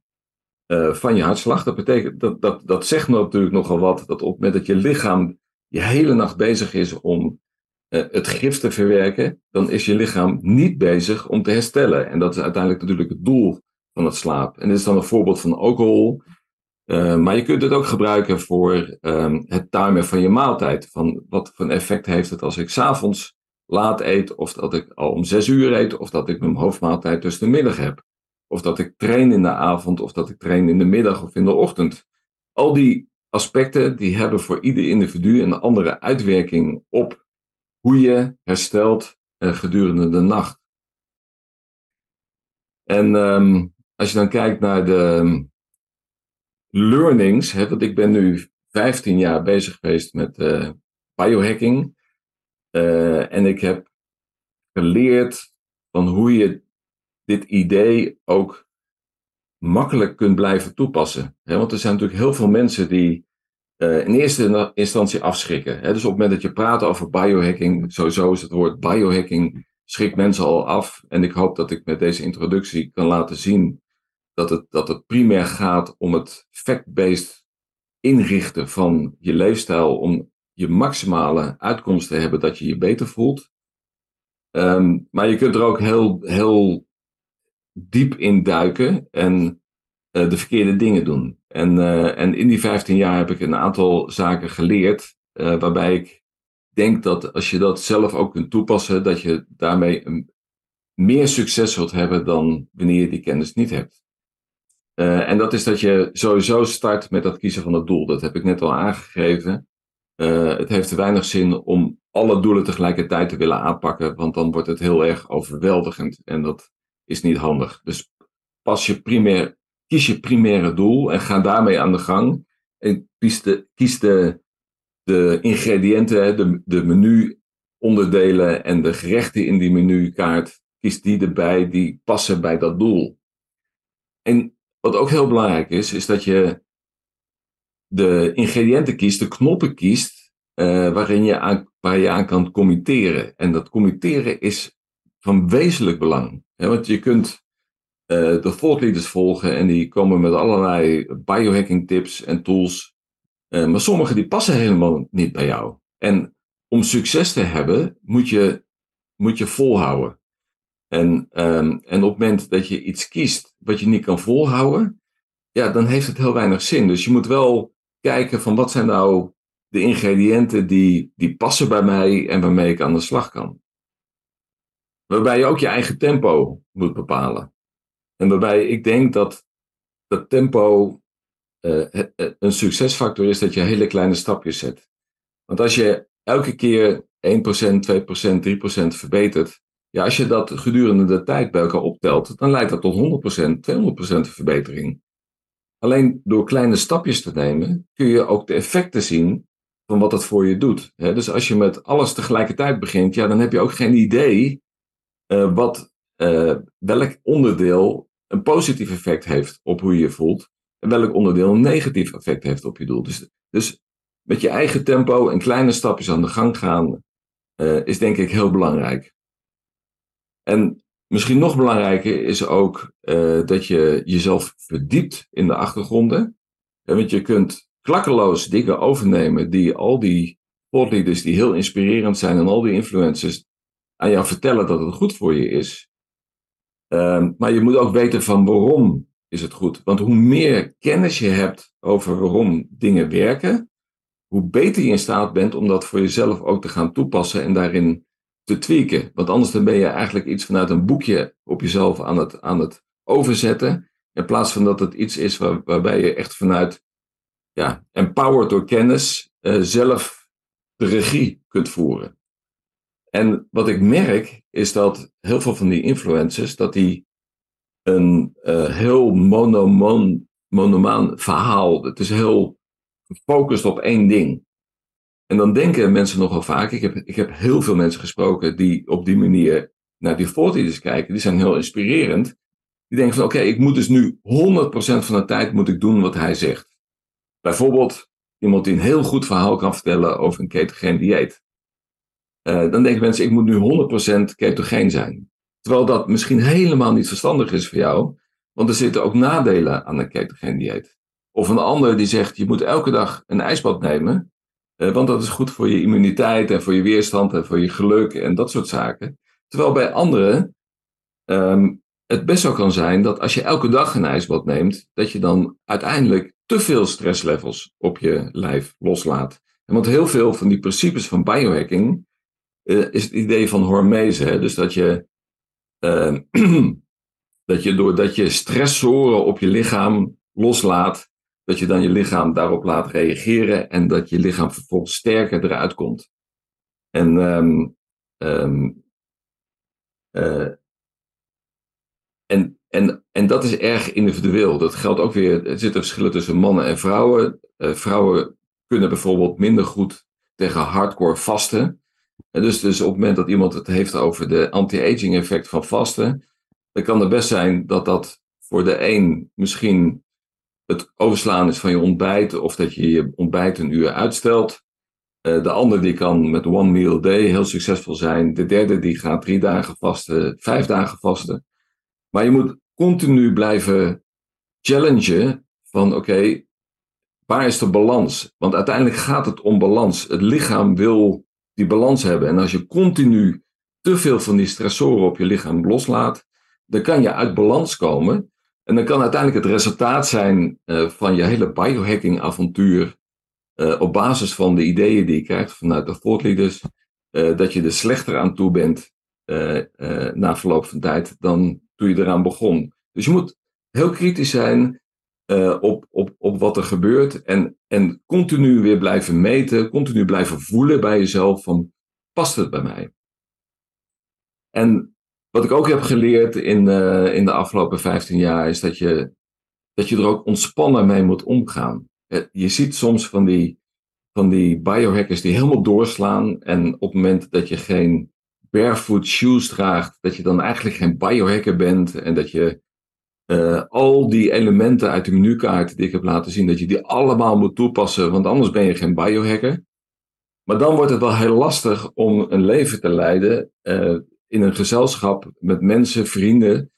van je hartslag. Dat, betekent, dat, dat, dat zegt natuurlijk nogal wat. Dat op het moment dat je lichaam je hele nacht bezig is om uh, het gif te verwerken, dan is je lichaam niet bezig om te herstellen. En dat is uiteindelijk natuurlijk het doel van het slaap. En dit is dan een voorbeeld van alcohol. Uh, maar je kunt het ook gebruiken voor um, het timen van je maaltijd. Van wat voor effect heeft het als ik s'avonds laat eet, of dat ik al om zes uur eet, of dat ik mijn hoofdmaaltijd tussen de middag heb. of dat ik train in de avond, of dat ik train in de middag of in de ochtend. Al die aspecten die hebben voor ieder individu een andere uitwerking op hoe je herstelt uh, gedurende de nacht. En um, als je dan kijkt naar de ehm, learnings, hè, want ik ben nu 15 jaar bezig geweest met uh, biohacking. Uh, en ik heb geleerd van hoe je dit idee ook makkelijk kunt blijven toepassen. want er zijn natuurlijk heel veel mensen die uh, in eerste instantie afschrikken. Dus op het moment dat je praat over biohacking, sowieso is het woord biohacking, schrikt mensen al af. En ik hoop dat ik met deze introductie kan laten zien dat het, dat het primair gaat om het fact-based inrichten van je leefstijl, om je maximale uitkomst te hebben dat je je beter voelt. Um, maar je kunt er ook heel, heel diep in duiken en uh, de verkeerde dingen doen. En, uh, en in die 15 jaar heb ik een aantal zaken geleerd, uh, waarbij ik denk dat als je dat zelf ook kunt toepassen, dat je daarmee een, meer succes zult hebben dan wanneer je die kennis niet hebt. En dat is dat je sowieso start met dat kiezen van het doel. Dat heb ik net al aangegeven. Het heeft weinig zin om alle doelen tegelijkertijd te willen aanpakken, want dan wordt het heel erg overweldigend en dat is niet handig. Dus pas je primair, kies je primaire doel en ga daarmee aan de gang. En kies de, kies de, de ingrediënten, de, de menu-onderdelen en de gerechten in die menukaart, kies die erbij die passen bij dat doel. En wat ook heel belangrijk is, is dat je de ingrediënten kiest, de knoppen kiest, uh, waarin je aan, waar je aan kan committeren. En dat committeren is van wezenlijk belang. Want je kunt uh, de thought volgen en die komen met allerlei biohacking tips en tools. Uh, maar sommige die passen helemaal niet bij jou. En om succes te hebben, moet je, moet je volhouden. En, um, en op het moment dat je iets kiest wat je niet kan volhouden, ja, dan heeft het heel weinig zin. Dus je moet wel kijken van wat zijn nou de ingrediënten die, die passen bij mij en waarmee ik aan de slag kan. Waarbij je ook je eigen tempo moet bepalen. En waarbij ik denk dat dat tempo uh, een succesfactor is dat je hele kleine stapjes zet. Want als je elke keer 1%, 2%, 3% verbetert, ja, als je dat gedurende de tijd bij elkaar optelt, dan leidt dat tot 100%, 200% verbetering. Alleen door kleine stapjes te nemen, kun je ook de effecten zien van wat het voor je doet. Dus als je met alles tegelijkertijd begint, ja, dan heb je ook geen idee uh, wat, uh, welk onderdeel een positief effect heeft op hoe je je voelt en welk onderdeel een negatief effect heeft op je doel. Dus, dus met je eigen tempo en kleine stapjes aan de gang gaan, uh, is denk ik heel belangrijk. En misschien nog belangrijker is ook dat je jezelf verdiept in de achtergronden. Want je kunt klakkeloos dingen overnemen die al die thought die heel inspirerend zijn en al die influencers aan jou vertellen dat het goed voor je is. Uh, maar je moet ook weten van waarom is het goed. Want hoe meer kennis je hebt over waarom dingen werken, hoe beter je in staat bent om dat voor jezelf ook te gaan toepassen en daarin te tweaken. Want anders dan ben je eigenlijk iets vanuit een boekje op jezelf aan het, aan het overzetten. In plaats van dat het iets is waar, waarbij je echt vanuit, ja, empowered door kennis, uh, zelf de regie kunt voeren. En wat ik merk is dat heel veel van die influencers, dat die een uh, heel monomaan verhaal, het is heel gefocust op één ding. En dan denken mensen nogal vaak, ik heb, ik heb heel veel mensen gesproken die op die manier naar die voortreders kijken, die zijn heel inspirerend. Die denken van oké, ik moet dus nu 100% van de tijd moet ik doen wat hij zegt. Bijvoorbeeld iemand die een heel goed verhaal kan vertellen over een ketogeen dieet. Uh, dan denken mensen, ik moet nu 100% ketogeen zijn. Terwijl dat misschien helemaal niet verstandig is voor jou, want er zitten ook nadelen aan een ketogeen dieet. Of een ander die zegt, je moet elke dag een ijsbad nemen. Uh, want dat is goed voor je immuniteit en voor je weerstand en voor je geluk en dat soort zaken. Terwijl bij anderen um, het best zo kan zijn dat als je elke dag een ijsbad neemt, dat je dan uiteindelijk te veel stresslevels op je lijf loslaat. En want heel veel van die principes van biohacking is het idee van hormese. Hè? Dus dat je uh, Dat je doordat je stressoren op je lichaam loslaat, dat je dan je lichaam daarop laat reageren en dat je lichaam vervolgens sterker eruit komt. En, um, um, uh, en, en, en dat is erg individueel. Dat geldt ook weer, er zitten verschillen tussen mannen en vrouwen. Uh, vrouwen kunnen bijvoorbeeld minder goed tegen hardcore vasten. Dus, dus op het moment dat iemand het heeft over de anti-aging effect van vasten, dan kan het best zijn dat dat voor de een misschien het overslaan is van je ontbijt of dat je je ontbijt een uur uitstelt. Uh, de ander die kan met one meal a day heel succesvol zijn. De derde die gaat drie dagen vasten, vijf dagen vasten. Maar je moet continu blijven challengen van oké, waar is de balans? Want uiteindelijk gaat het om balans. Het lichaam wil die balans hebben. En als je continu te veel van die stressoren op je lichaam loslaat, dan kan je uit balans komen. En dan kan uiteindelijk het resultaat zijn uh, van je hele biohacking avontuur. Uh, op basis van de ideeën die je krijgt vanuit de thought leaders. Uh, dat je er slechter aan toe bent na verloop van tijd dan toen je eraan begon. Dus je moet heel kritisch zijn op, op, op wat er gebeurt. En, en continu weer blijven meten. Continu blijven voelen bij jezelf van past het bij mij? En wat ik ook heb geleerd in, uh, in de afgelopen 15 jaar is dat je, dat je er ook ontspannen mee moet omgaan. Je ziet soms van die, van die biohackers die helemaal doorslaan en op het moment dat je geen barefoot shoes draagt, dat je dan eigenlijk geen biohacker bent en dat je uh, al die elementen uit de menukaart die ik heb laten zien, dat je die allemaal moet toepassen, want anders ben je geen biohacker. Maar dan wordt het wel heel lastig om een leven te leiden uh, in een gezelschap met mensen, vrienden,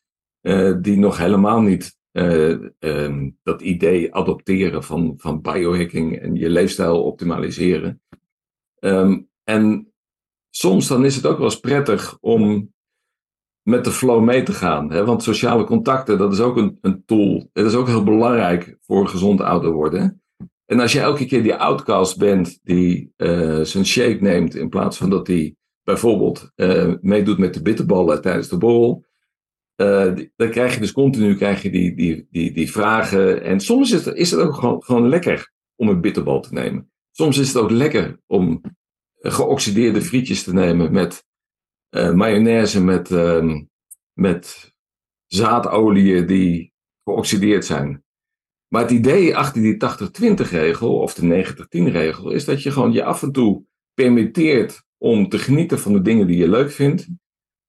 uh, die nog helemaal niet um, dat idee adopteren van, van biohacking en je leefstijl optimaliseren. Um, en soms dan is het ook wel eens prettig om met de flow mee te gaan. Hè? Want sociale contacten, dat is ook een, een tool. Dat is ook heel belangrijk voor gezond ouder worden. En als je elke keer die outcast bent die uh, zijn shake neemt in plaats van dat hij bijvoorbeeld uh, meedoet met de bitterballen tijdens de borrel, uh, dan krijg je dus continu krijg je die, die, die, die vragen. En soms is het, is het ook gewoon, gewoon lekker om een bitterbal te nemen. Soms is het ook lekker om geoxideerde frietjes te nemen met uh, mayonaise, met, uh, met zaadolieën die geoxideerd zijn. Maar het idee achter die 80-20 regel of de 90-10 regel is dat je gewoon je af en toe permitteert om te genieten van de dingen die je leuk vindt.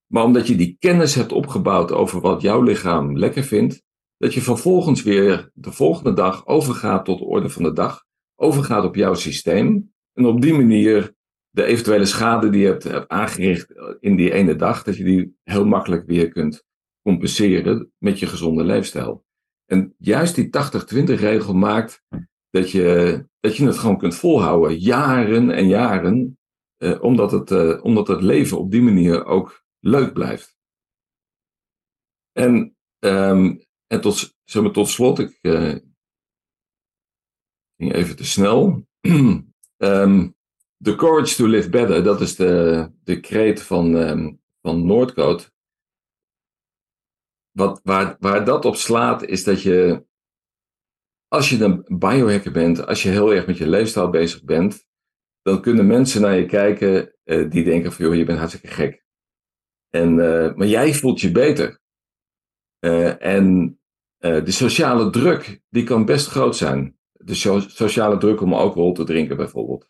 Maar omdat je die kennis hebt opgebouwd over wat jouw lichaam lekker vindt, dat je vervolgens weer de volgende dag overgaat tot de orde van de dag, overgaat op jouw systeem. En op die manier de eventuele schade die je hebt, aangericht in die ene dag, dat je die heel makkelijk weer kunt compenseren met je gezonde leefstijl. En juist die 80-20 regel maakt dat je, dat je het gewoon kunt volhouden, jaren en jaren, eh, omdat, het, eh, omdat het leven op die manier ook leuk blijft. En, um, en tot, zeg tot slot, ik uh, ging even te snel. um, the courage to live better, dat is de, de kreet van, um, van Noordcoat. Wat, waar, waar dat op slaat, is dat je, als je een biohacker bent, als je heel erg met je leefstijl bezig bent, dan kunnen mensen naar je kijken uh, die denken van, joh, je bent hartstikke gek. En, uh, maar jij voelt je beter. Uh, en de sociale druk, die kan best groot zijn. De so sociale druk om alcohol te drinken bijvoorbeeld.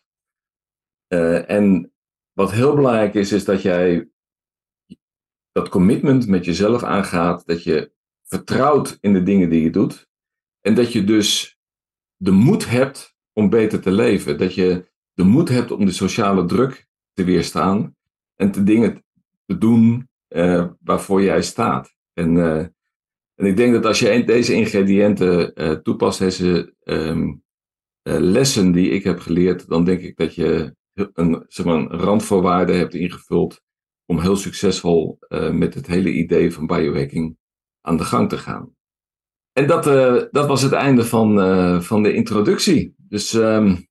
En wat heel belangrijk is, is dat jij dat commitment met jezelf aangaat, dat je vertrouwt in de dingen die je doet en dat je dus de moed hebt om beter te leven. Dat je de moed hebt om de sociale druk te weerstaan en te dingen te doen uh, waarvoor jij staat. En, uh, en ik denk dat als je deze ingrediënten toepast, deze um, lessen die ik heb geleerd, dan denk ik dat je een, zeg maar, een randvoorwaarde hebt ingevuld om heel succesvol uh, met het hele idee van biohacking aan de gang te gaan. En dat, uh, dat was het einde van, uh, van de introductie. Dus um,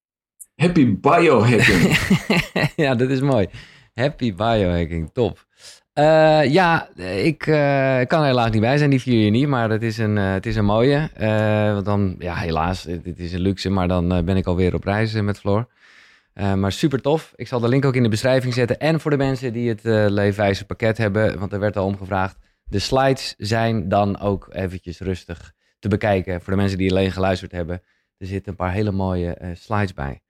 happy biohacking. ja, dat is mooi. Happy biohacking, top. Ja, ik kan er helaas niet bij zijn, die vier niet. Maar het is een, het is een mooie. want dan, ja, helaas, dit is een luxe. Maar dan ben ik alweer op reis met Floor. Maar super tof. Ik zal de link ook in de beschrijving zetten. En voor de mensen die het uh, leefwijze pakket hebben, want er werd al om gevraagd. De slides zijn dan ook eventjes rustig te bekijken. Voor de mensen die alleen geluisterd hebben. Er zitten een paar hele mooie slides bij.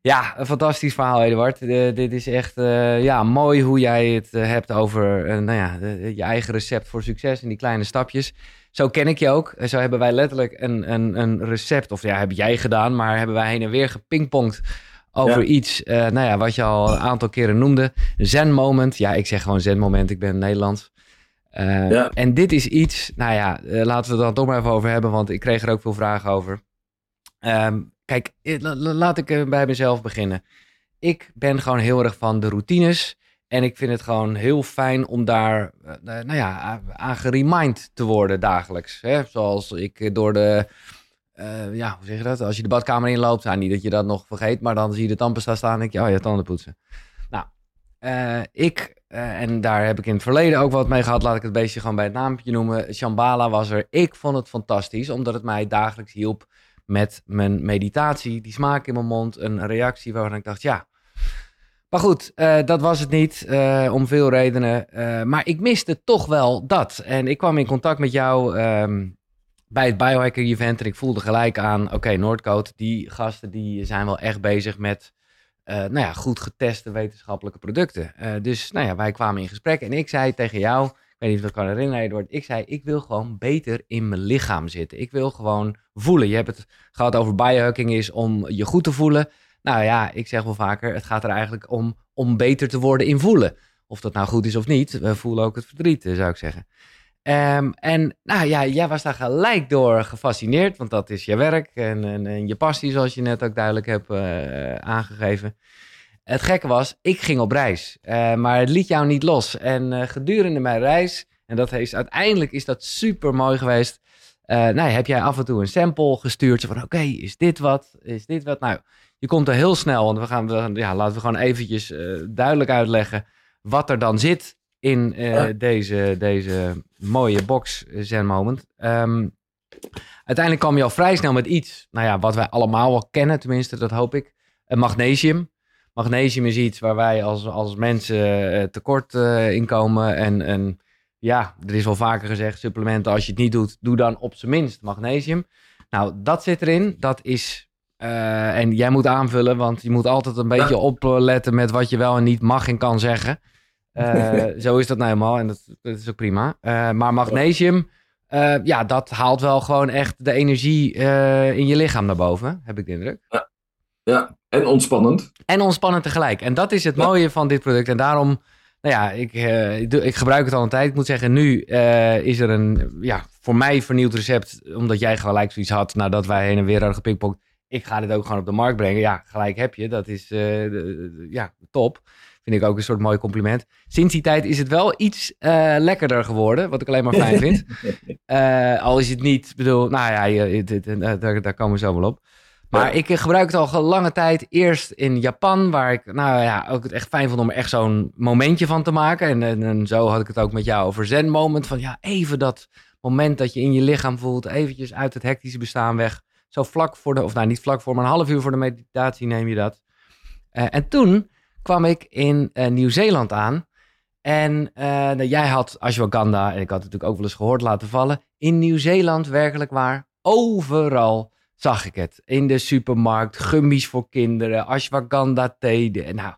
Ja, een fantastisch verhaal, Eduard. dit is echt ja, mooi hoe jij het hebt over nou ja, je eigen recept voor succes en die kleine stapjes. Zo ken ik je ook. Zo hebben wij letterlijk een, een, een recept, of ja, heb jij gedaan, maar hebben wij heen en weer gepingpongd over ja. iets, nou ja, wat je al een aantal keren noemde. Zen moment. Ja, ik zeg gewoon zen moment. Ik ben Nederlands. Ja. En dit is iets, nou ja, laten we het dan toch maar even over hebben, want ik kreeg er ook veel vragen over. Um, Kijk, eh, laat ik eh, bij mezelf beginnen. Ik ben gewoon heel erg van de routines. En ik vind het gewoon heel fijn om daar nou ja, aan geremind te worden dagelijks. Hè? Zoals ik door de. Uh, ja, hoe zeg je dat? Als je de badkamer inloopt, nou, niet dat je dat nog vergeet, maar dan zie je de tandpasta staan en denk je, oh ja, tanden poetsen. Nou, uh, ik, en daar heb ik in het verleden ook wat mee gehad, laat ik het beestje gewoon bij het naampje noemen. Shambhala was er. Ik vond het fantastisch, omdat het mij dagelijks hielp met mijn meditatie, die smaak in mijn mond, een reactie waarvan ik dacht, ja. Maar goed, dat was het niet, om veel redenen. Maar ik miste toch wel dat. En ik kwam in contact met jou um, bij het Biohacker Event en ik voelde gelijk aan, oké, okay, Noordcoat, die gasten die zijn wel echt bezig met nou ja, goed geteste wetenschappelijke producten. dus nou ja, wij kwamen in gesprek en ik zei tegen jou, weet niet of ik kan herinneren, Edward. Ik zei, ik wil gewoon beter in mijn lichaam zitten. Ik wil gewoon voelen. Je hebt het gehad over biohacking is om je goed te voelen. Nou ja, ik zeg wel vaker, het gaat er eigenlijk om om beter te worden in voelen. Of dat nou goed is of niet, we voelen ook het verdriet, eh, zou ik zeggen. Um, en nou ja, jij was daar gelijk door gefascineerd, want dat is je werk en, en, je passie, zoals je net ook duidelijk hebt uh, aangegeven. Het gekke was, ik ging op reis, uh, maar het liet jou niet los. En uh, gedurende mijn reis, en dat is, uiteindelijk is dat super mooi geweest. Nou, heb jij af en toe een sample gestuurd van oké, is dit wat, is dit wat? Nou, je komt er heel snel, want we gaan, ja, laten we gewoon eventjes duidelijk uitleggen wat er dan zit in ja. deze, deze mooie box Zen Moment. Um, uiteindelijk kwam je al vrij snel met iets, nou ja, wat wij allemaal wel kennen, tenminste, dat hoop ik. magnesium magnesium is iets waar wij als, als mensen uh, tekort in komen. En, en ja, er is wel vaker gezegd, supplementen, als je het niet doet, doe dan op zijn minst magnesium. Nou, dat zit erin. Dat is, uh, en jij moet aanvullen, want je moet altijd een beetje opletten met wat je wel en niet mag en kan zeggen. Zo is dat nou helemaal en dat, dat is ook prima. maar magnesium, ja, dat haalt wel gewoon echt de energie in je lichaam naar boven, heb ik de indruk. Ja. Ja, en ontspannend. En ontspannend tegelijk. En dat is het mooie van dit product. En daarom, nou ja, ik, uh, ik, ik, gebruik het al een tijd. Ik moet zeggen, nu uh, is er een, ja, voor mij vernieuwd recept. Omdat jij gelijk zoiets had nadat wij heen en weer hadden gepingpongd. Ik ga dit ook gewoon op de markt brengen. Ja, gelijk heb je. Dat is, uh, ja, top. Vind ik ook een soort mooi compliment. Sinds die tijd is het wel iets lekkerder geworden. Wat ik alleen maar fijn vind. al is het niet, bedoel, nou ja, daar, daar komen we zo wel op. Maar ik eh, gebruik het al lange tijd. Eerst in Japan, waar ik nou ja, ook het echt fijn vond om er echt zo'n momentje van te maken. En, en, en, zo had ik het ook met jou over Zen Moment. Van ja, even dat moment dat je in je lichaam voelt. Eventjes uit het hectische bestaan weg. Zo vlak voor de, of nou niet vlak voor, maar een half uur voor de meditatie neem je dat. Uh, en toen kwam ik in uh, Nieuw-Zeeland aan. En uh, jij had ashwagandha, en ik had het natuurlijk ook wel eens gehoord laten vallen. In Nieuw-Zeeland werkelijk waar overal zag ik het. In de supermarkt, gummies voor kinderen, ashwagandha thee. Nou,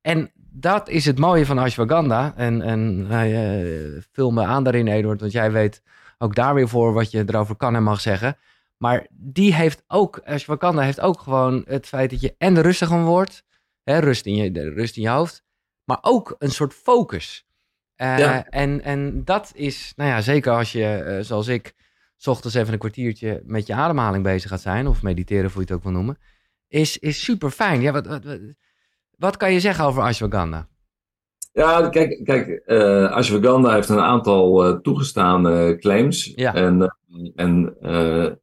en dat is het mooie van ashwagandha. En, en uh, vul me aan daarin, Eduard, want jij weet ook daar weer voor wat je erover kan en mag zeggen. Maar die heeft ook, ashwagandha heeft ook gewoon het feit dat je en rustiger wordt. Hè, rust, in je, rust in je hoofd. Maar ook een soort focus. Uh, ja. en, en dat is, nou ja, zeker als je, uh, zoals ik, s ochtends even een kwartiertje met je ademhaling bezig gaat zijn, of mediteren, hoe je het ook wil noemen, is, is super fijn. Ja, wat, wat, wat kan je zeggen over ashwagandha? Ja, kijk, kijk uh, ashwagandha heeft een aantal uh, toegestane claims. Ja. En, uh, en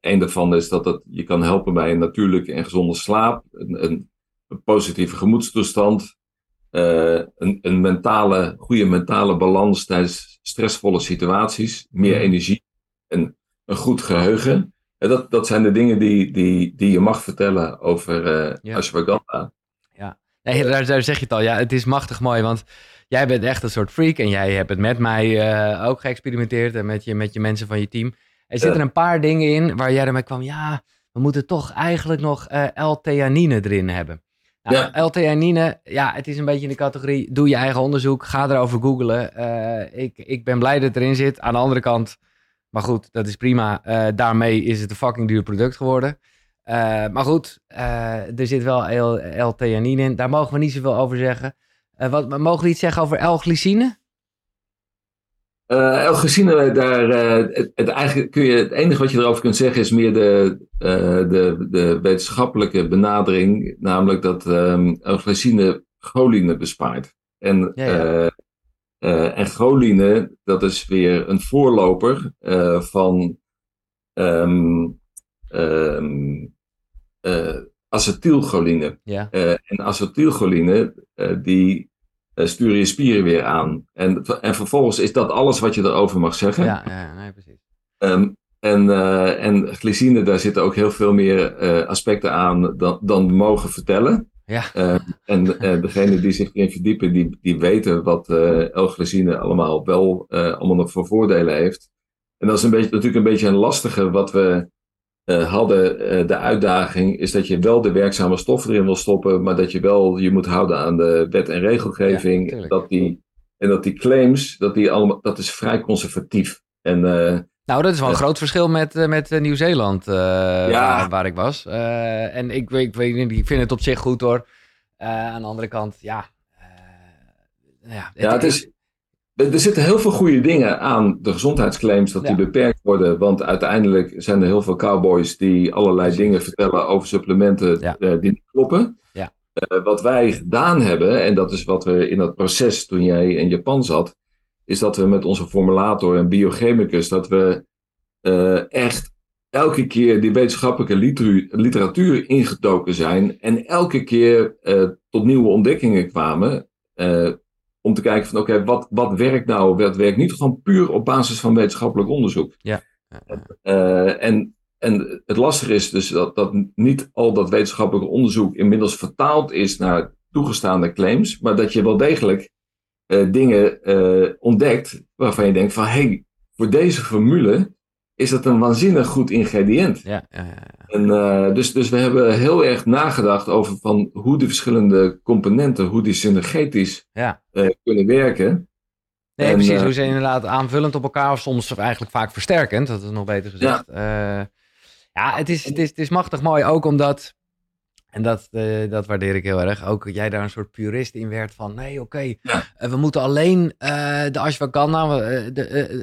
een daarvan is dat het je kan helpen bij een natuurlijke en gezonde slaap, een, een, een positieve gemoedstoestand, een, een mentale, goede mentale balans tijdens stressvolle situaties, meer energie en een goed geheugen. En dat, dat zijn de dingen die, die, die je mag vertellen over uh, ja. ashwagandha. Ja, nee, daar, daar zeg je het al. Ja, het is machtig mooi, want jij bent echt een soort freak en jij hebt het met mij uh, ook geëxperimenteerd en met je, met je mensen van je team. Er zitten een paar dingen in waar jij ermee kwam, ja, we moeten toch eigenlijk nog uh, L-theanine erin hebben. Nou, ja. L-theanine, ja, het is een beetje in de categorie, doe je eigen onderzoek, ga erover googlen. Uh, ik, ik ben blij dat het erin zit. Aan de andere kant, maar goed, dat is prima. Uh, daarmee is het een fucking duur product geworden. maar goed, er zit wel L-theanine in. Daar mogen we niet zoveel over zeggen. wat, mogen we iets zeggen over L-glycine? Uh, El daar, uh, het, het, eigenlijk kun je, het enige wat je erover kunt zeggen is meer de, uh, de, de wetenschappelijke benadering, namelijk dat um, El choline bespaart. En, ja, ja. en choline, dat is weer een voorloper van um, um, acetylcholine. Ja. en acetylcholine, die uh, stuur je spieren weer aan. En, en vervolgens is dat alles wat je erover mag zeggen. Ja, ja nee, precies. Um, en, uh, en glycine, daar zitten ook heel veel meer uh, aspecten aan dan, dan we mogen vertellen. Ja. en degene die zich erin verdiepen, die, die weten wat L-glycine allemaal wel allemaal nog voor voordelen heeft. En dat is een beetje, natuurlijk een beetje een lastige wat we uh, hadden uh, de uitdaging is dat je wel de werkzame stoffen erin wil stoppen, maar dat je wel je moet houden aan de wet en regelgeving. dat die, en dat die claims, dat, die allemaal, dat is vrij conservatief. En, uh, nou, dat is wel een groot verschil met, met Nieuw-Zeeland, ja. waar, waar, ik was. en ik, ik, ik, ik vind het op zich goed hoor. aan de andere kant, ja. ja, het, ja, het is, er zitten heel veel goede dingen aan de gezondheidsclaims, dat die beperkt worden. Want uiteindelijk zijn er heel veel cowboys die allerlei dingen vertellen over supplementen uh, die niet kloppen. Ja. Uh, wat wij gedaan hebben, en dat is wat we in dat proces toen jij in Japan zat, is dat we met onze formulator en biochemicus, dat we uh, echt elke keer die wetenschappelijke literatuur, literatuur ingetoken zijn en elke keer tot nieuwe ontdekkingen kwamen om te kijken van oké, wat, wat werkt nou, wat werkt niet. Gewoon puur op basis van wetenschappelijk onderzoek. Ja. Uh, en, en het lastige is dus dat, dat niet al dat wetenschappelijke onderzoek inmiddels vertaald is naar toegestaande claims, maar dat je wel degelijk uh, dingen uh, ontdekt waarvan je denkt van hé, hey, voor deze formule is dat een waanzinnig goed ingrediënt. Ja, ja, ja. En, uh, dus, dus we hebben heel erg nagedacht over van hoe de verschillende componenten, hoe die synergetisch ja. uh, kunnen werken. Nee, en, precies. Uh, hoe ze inderdaad aanvullend op elkaar, of soms eigenlijk vaak versterkend, dat is nog beter gezegd. Ja, ja het, is, het, is, het is machtig mooi, ook omdat, en dat, dat waardeer ik heel erg, ook jij daar een soort purist in werd van, nee, oké, okay, ja. we moeten alleen de ashwagandha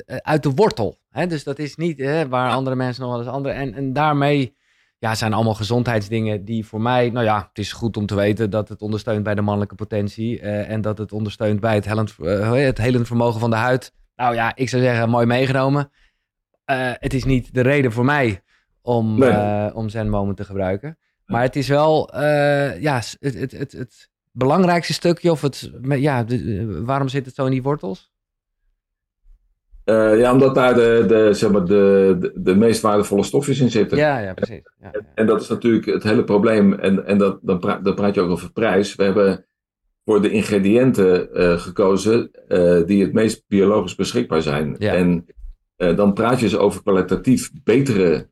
uit de wortel. Hè? Dus dat is niet hè, waar andere mensen nog wel eens andere. En, en daarmee ja, zijn allemaal gezondheidsdingen die voor mij, nou ja, het is goed om te weten dat het ondersteunt bij de mannelijke potentie uh, en dat het ondersteunt bij het helend, uh, het helend vermogen van de huid. Nou ja, ik zou zeggen, mooi meegenomen. Uh, het is niet de reden voor mij om, nee. om Zen Moment te gebruiken. Maar het is wel, ja, het, het, het, het, belangrijkste stukje of het, ja, de, waarom zit het zo in die wortels? Uh, ja, omdat daar de, de, zeg maar de, de, de, meest waardevolle stofjes in zitten. Ja, ja precies. Ja, ja. En, dat is natuurlijk het hele probleem. En, en dat, dan, praat, dan praat je ook over prijs. We hebben voor de ingrediënten uh, gekozen uh, die het meest biologisch beschikbaar zijn. Ja. En dan praat je dus over kwalitatief betere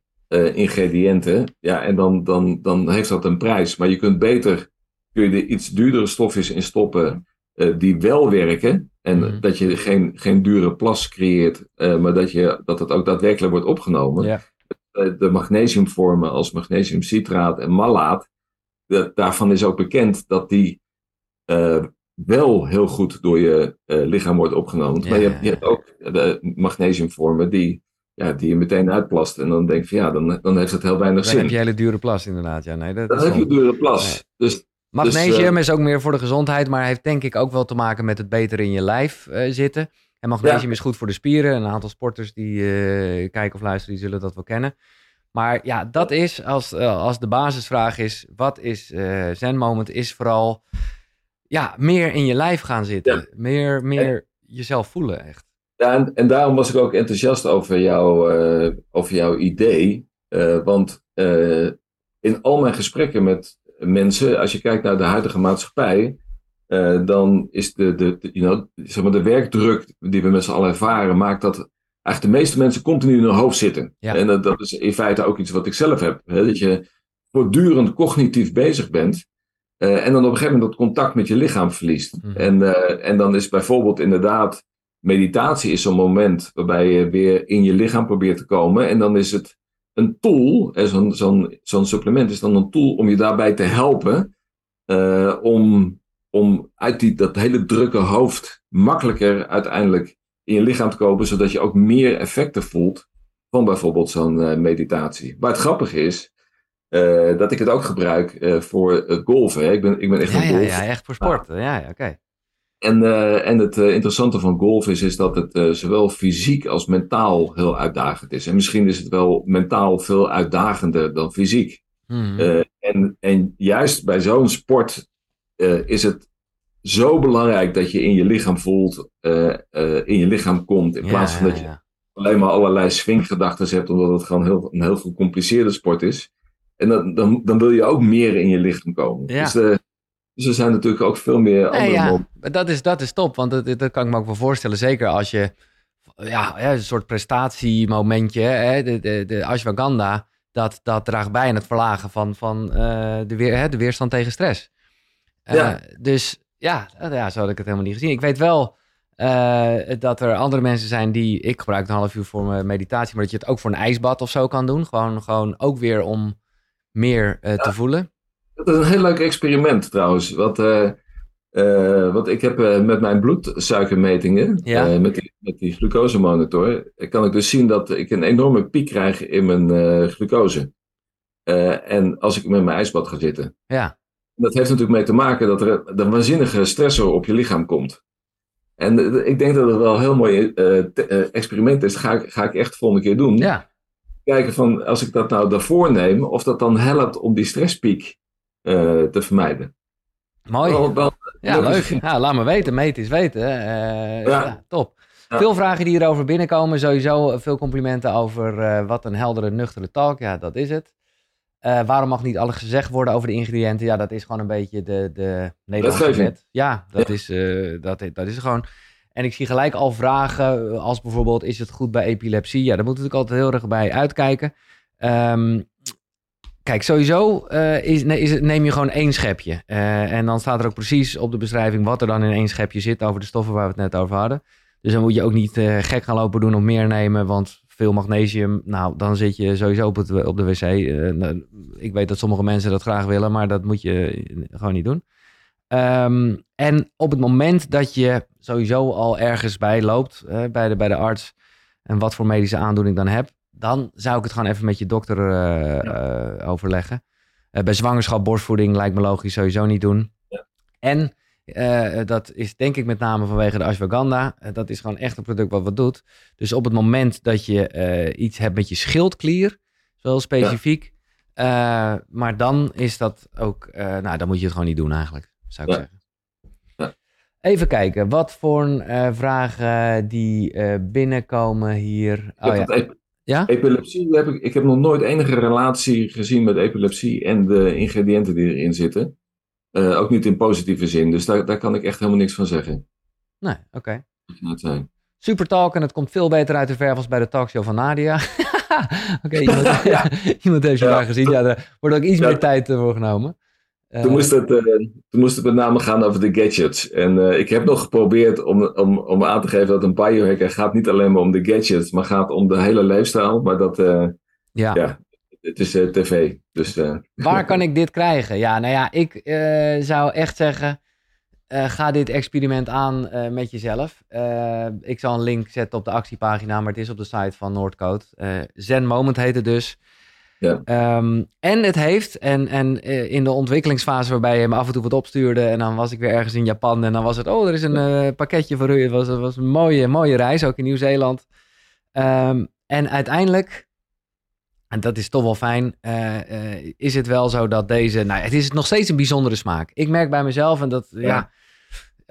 ingrediënten. Ja, en dan, dan, dan heeft dat een prijs. Maar je kunt beter kun je er iets duurdere stofjes in stoppen die wel werken. En mm. dat je geen, geen dure plas creëert, uh, maar dat, je, dat het ook daadwerkelijk wordt opgenomen. Ja. De magnesiumvormen als magnesiumcitraat en malaat, de, daarvan is ook bekend dat die wel heel goed door je lichaam wordt opgenomen. Ja, maar je, je hebt ook de magnesiumvormen die, ja, die je meteen uitplast. En dan denk je, ja, dan, dan heeft het heel weinig dan zin. Dan heb je hele dure plas inderdaad. Ja, nee, dat dan heb je dure plas. Nee. Dus Magnesium dus, uh, is ook meer voor de gezondheid, maar heeft denk ik ook wel te maken met het beter in je lijf uh, zitten. En magnesium ja. is goed voor de spieren. Een aantal sporters die uh, kijken of luisteren, die zullen dat wel kennen. Maar ja, dat is als, als de basisvraag is, wat is Zen Moment, is vooral ja, meer in je lijf gaan zitten. Meer, meer jezelf voelen, echt. Ja, en, en, daarom was ik ook enthousiast over, jou, uh, over jouw idee. Uh, want uh, in al mijn gesprekken met mensen, als je kijkt naar de huidige maatschappij, dan is de, de, de, you know, zeg maar de werkdruk die we met z'n allen ervaren, maakt dat eigenlijk de meeste mensen continu in hun hoofd zitten. Ja. En dat, dat, is in feite ook iets wat ik zelf heb. Hè? Dat je voortdurend cognitief bezig bent. En dan op een gegeven moment dat contact met je lichaam verliest. Mm. En, en dan is bijvoorbeeld inderdaad, meditatie is zo'n moment waarbij je weer in je lichaam probeert te komen. En dan is het een tool, zo'n zo'n zo'n supplement is dan een tool om je daarbij te helpen. Uh, om, om uit die, dat hele drukke hoofd makkelijker uiteindelijk in je lichaam te komen, zodat je ook meer effecten voelt van bijvoorbeeld zo'n meditatie. Maar het grappige is, uh, dat ik het ook gebruik voor golven. Hè. Ik, ben, ik ben echt ja, een golf. Ja, ja, echt voor sport. Ja, ja, oké. En, uh, en het interessante van golf is, is dat het zowel fysiek als mentaal heel uitdagend is. En misschien is het wel mentaal veel uitdagender dan fysiek. Hmm. en, en juist bij zo'n sport is het zo belangrijk dat je in je lichaam voelt, in je lichaam komt. In plaats van dat je alleen maar allerlei swinggedachten hebt, omdat het gewoon heel, een heel gecompliceerde sport is. En dan, dan, dan wil je ook meer in je lichaam komen. Ja. Dus, dus er zijn natuurlijk ook veel meer andere nee, ja, dat is, dat is top, want dat, dat kan ik me ook wel voorstellen. Zeker als je ja, een soort prestatiemomentje, hè, de, de, de ashwagandha, dat, dat draagt bij aan het verlagen van, van uh, de, weer, hè, de weerstand tegen stress. Uh, ja. Dus ja, ja, zo had ik het helemaal niet gezien. Ik weet wel dat er andere mensen zijn die, ik gebruik een half uur voor mijn meditatie, maar dat je het ook voor een ijsbad of zo kan doen. Gewoon, gewoon ook weer om meer te voelen? Dat is een heel leuk experiment trouwens. Wat, uh, uh, wat ik heb met mijn bloedsuikermetingen, ja. met, die, met die glucosemonitor, kan ik dus zien dat ik een enorme piek krijg in mijn glucose. en als ik met mijn ijsbad ga zitten. Ja. Dat heeft natuurlijk mee te maken dat er een waanzinnige stressor op je lichaam komt. En ik denk dat het wel een heel mooi experiment is. Dat ga ik, ga ik echt de volgende keer doen. Ja kijken van als ik dat nou daarvoor neem, of dat dan helpt om die stresspiek uh, te vermijden. Mooi. Wel, wel, ja, leuk. Ja, laat me weten. Meet is weten. Uh, ja. ja. top. Ja. Veel vragen die hierover binnenkomen. Sowieso veel complimenten over uh, wat een heldere, nuchtere talk. Ja, dat is het. waarom mag niet alles gezegd worden over de ingrediënten? Ja, dat is gewoon een beetje de, de Nederlandse wet. Ja, dat, Is, dat, dat is gewoon. En ik zie gelijk al vragen als bijvoorbeeld, is het goed bij epilepsie? Ja, daar moet ik altijd heel erg bij uitkijken. Um, kijk, sowieso uh, is, neem je gewoon één schepje. Uh, en dan staat er ook precies op de beschrijving wat er dan in één schepje zit over de stoffen waar we het net over hadden. Dus dan moet je ook niet uh, gek gaan lopen doen of meer nemen, want veel magnesium, nou, dan zit je sowieso op, het, op de wc. Nou, ik weet dat sommige mensen dat graag willen, maar dat moet je gewoon niet doen. Um, en op het moment dat je sowieso al ergens bij loopt, bij, de, bij de arts, en wat voor medische aandoening dan hebt, dan zou ik het gewoon even met je dokter uh, ja. uh, overleggen. bij zwangerschap, borstvoeding lijkt me logisch sowieso niet doen. Ja. En dat is denk ik met name vanwege de ashwagandha. dat is gewoon echt een product wat wat doet. Dus op het moment dat je iets hebt met je schildklier, zo specifiek, ja. maar dan is dat ook, nou dan moet je het gewoon niet doen eigenlijk zou ik zeggen. Even kijken, wat voor vragen die binnenkomen hier. Oh, ja. Ja? Epilepsie heb ik, ik heb nog nooit enige relatie gezien met epilepsie en de ingrediënten die erin zitten. Uh, ook niet in positieve zin, dus daar, daar kan ik echt helemaal niks van zeggen. Nee, oké. Okay. Super talk en het komt veel beter uit de verf als bij de talkshow van Nadia. oké, okay, iemand, ja. iemand heeft je daar gezien. Ja, er wordt ook iets meer tijd voor genomen. Toen, moest het, uh, toen moest het met name gaan over de gadgets. En uh, ik heb nog geprobeerd om, om, om aan te geven dat een biohacker gaat niet alleen maar om de gadgets, maar gaat om de hele lifestyle. Maar dat, ja. ja. het is tv. Dus, Waar kan ik dit krijgen? Ja, nou ja, ik zou echt zeggen, ga dit experiment aan met jezelf. ik zal een link zetten op de actiepagina, maar het is op de site van Noordcoat. Zen Moment heet het dus. Ja. Um, en het heeft, en, en uh, in de ontwikkelingsfase waarbij je me af en toe wat opstuurde en dan was ik weer ergens in Japan en dan was het, oh, er is een uh, pakketje voor u. Het was, was een mooie, mooie reis, ook in Nieuw-Zeeland. Um, en uiteindelijk, en dat is toch wel fijn, uh, is het wel zo dat deze, nou, het is nog steeds een bijzondere smaak. Ik merk bij mezelf, en dat, ja, ja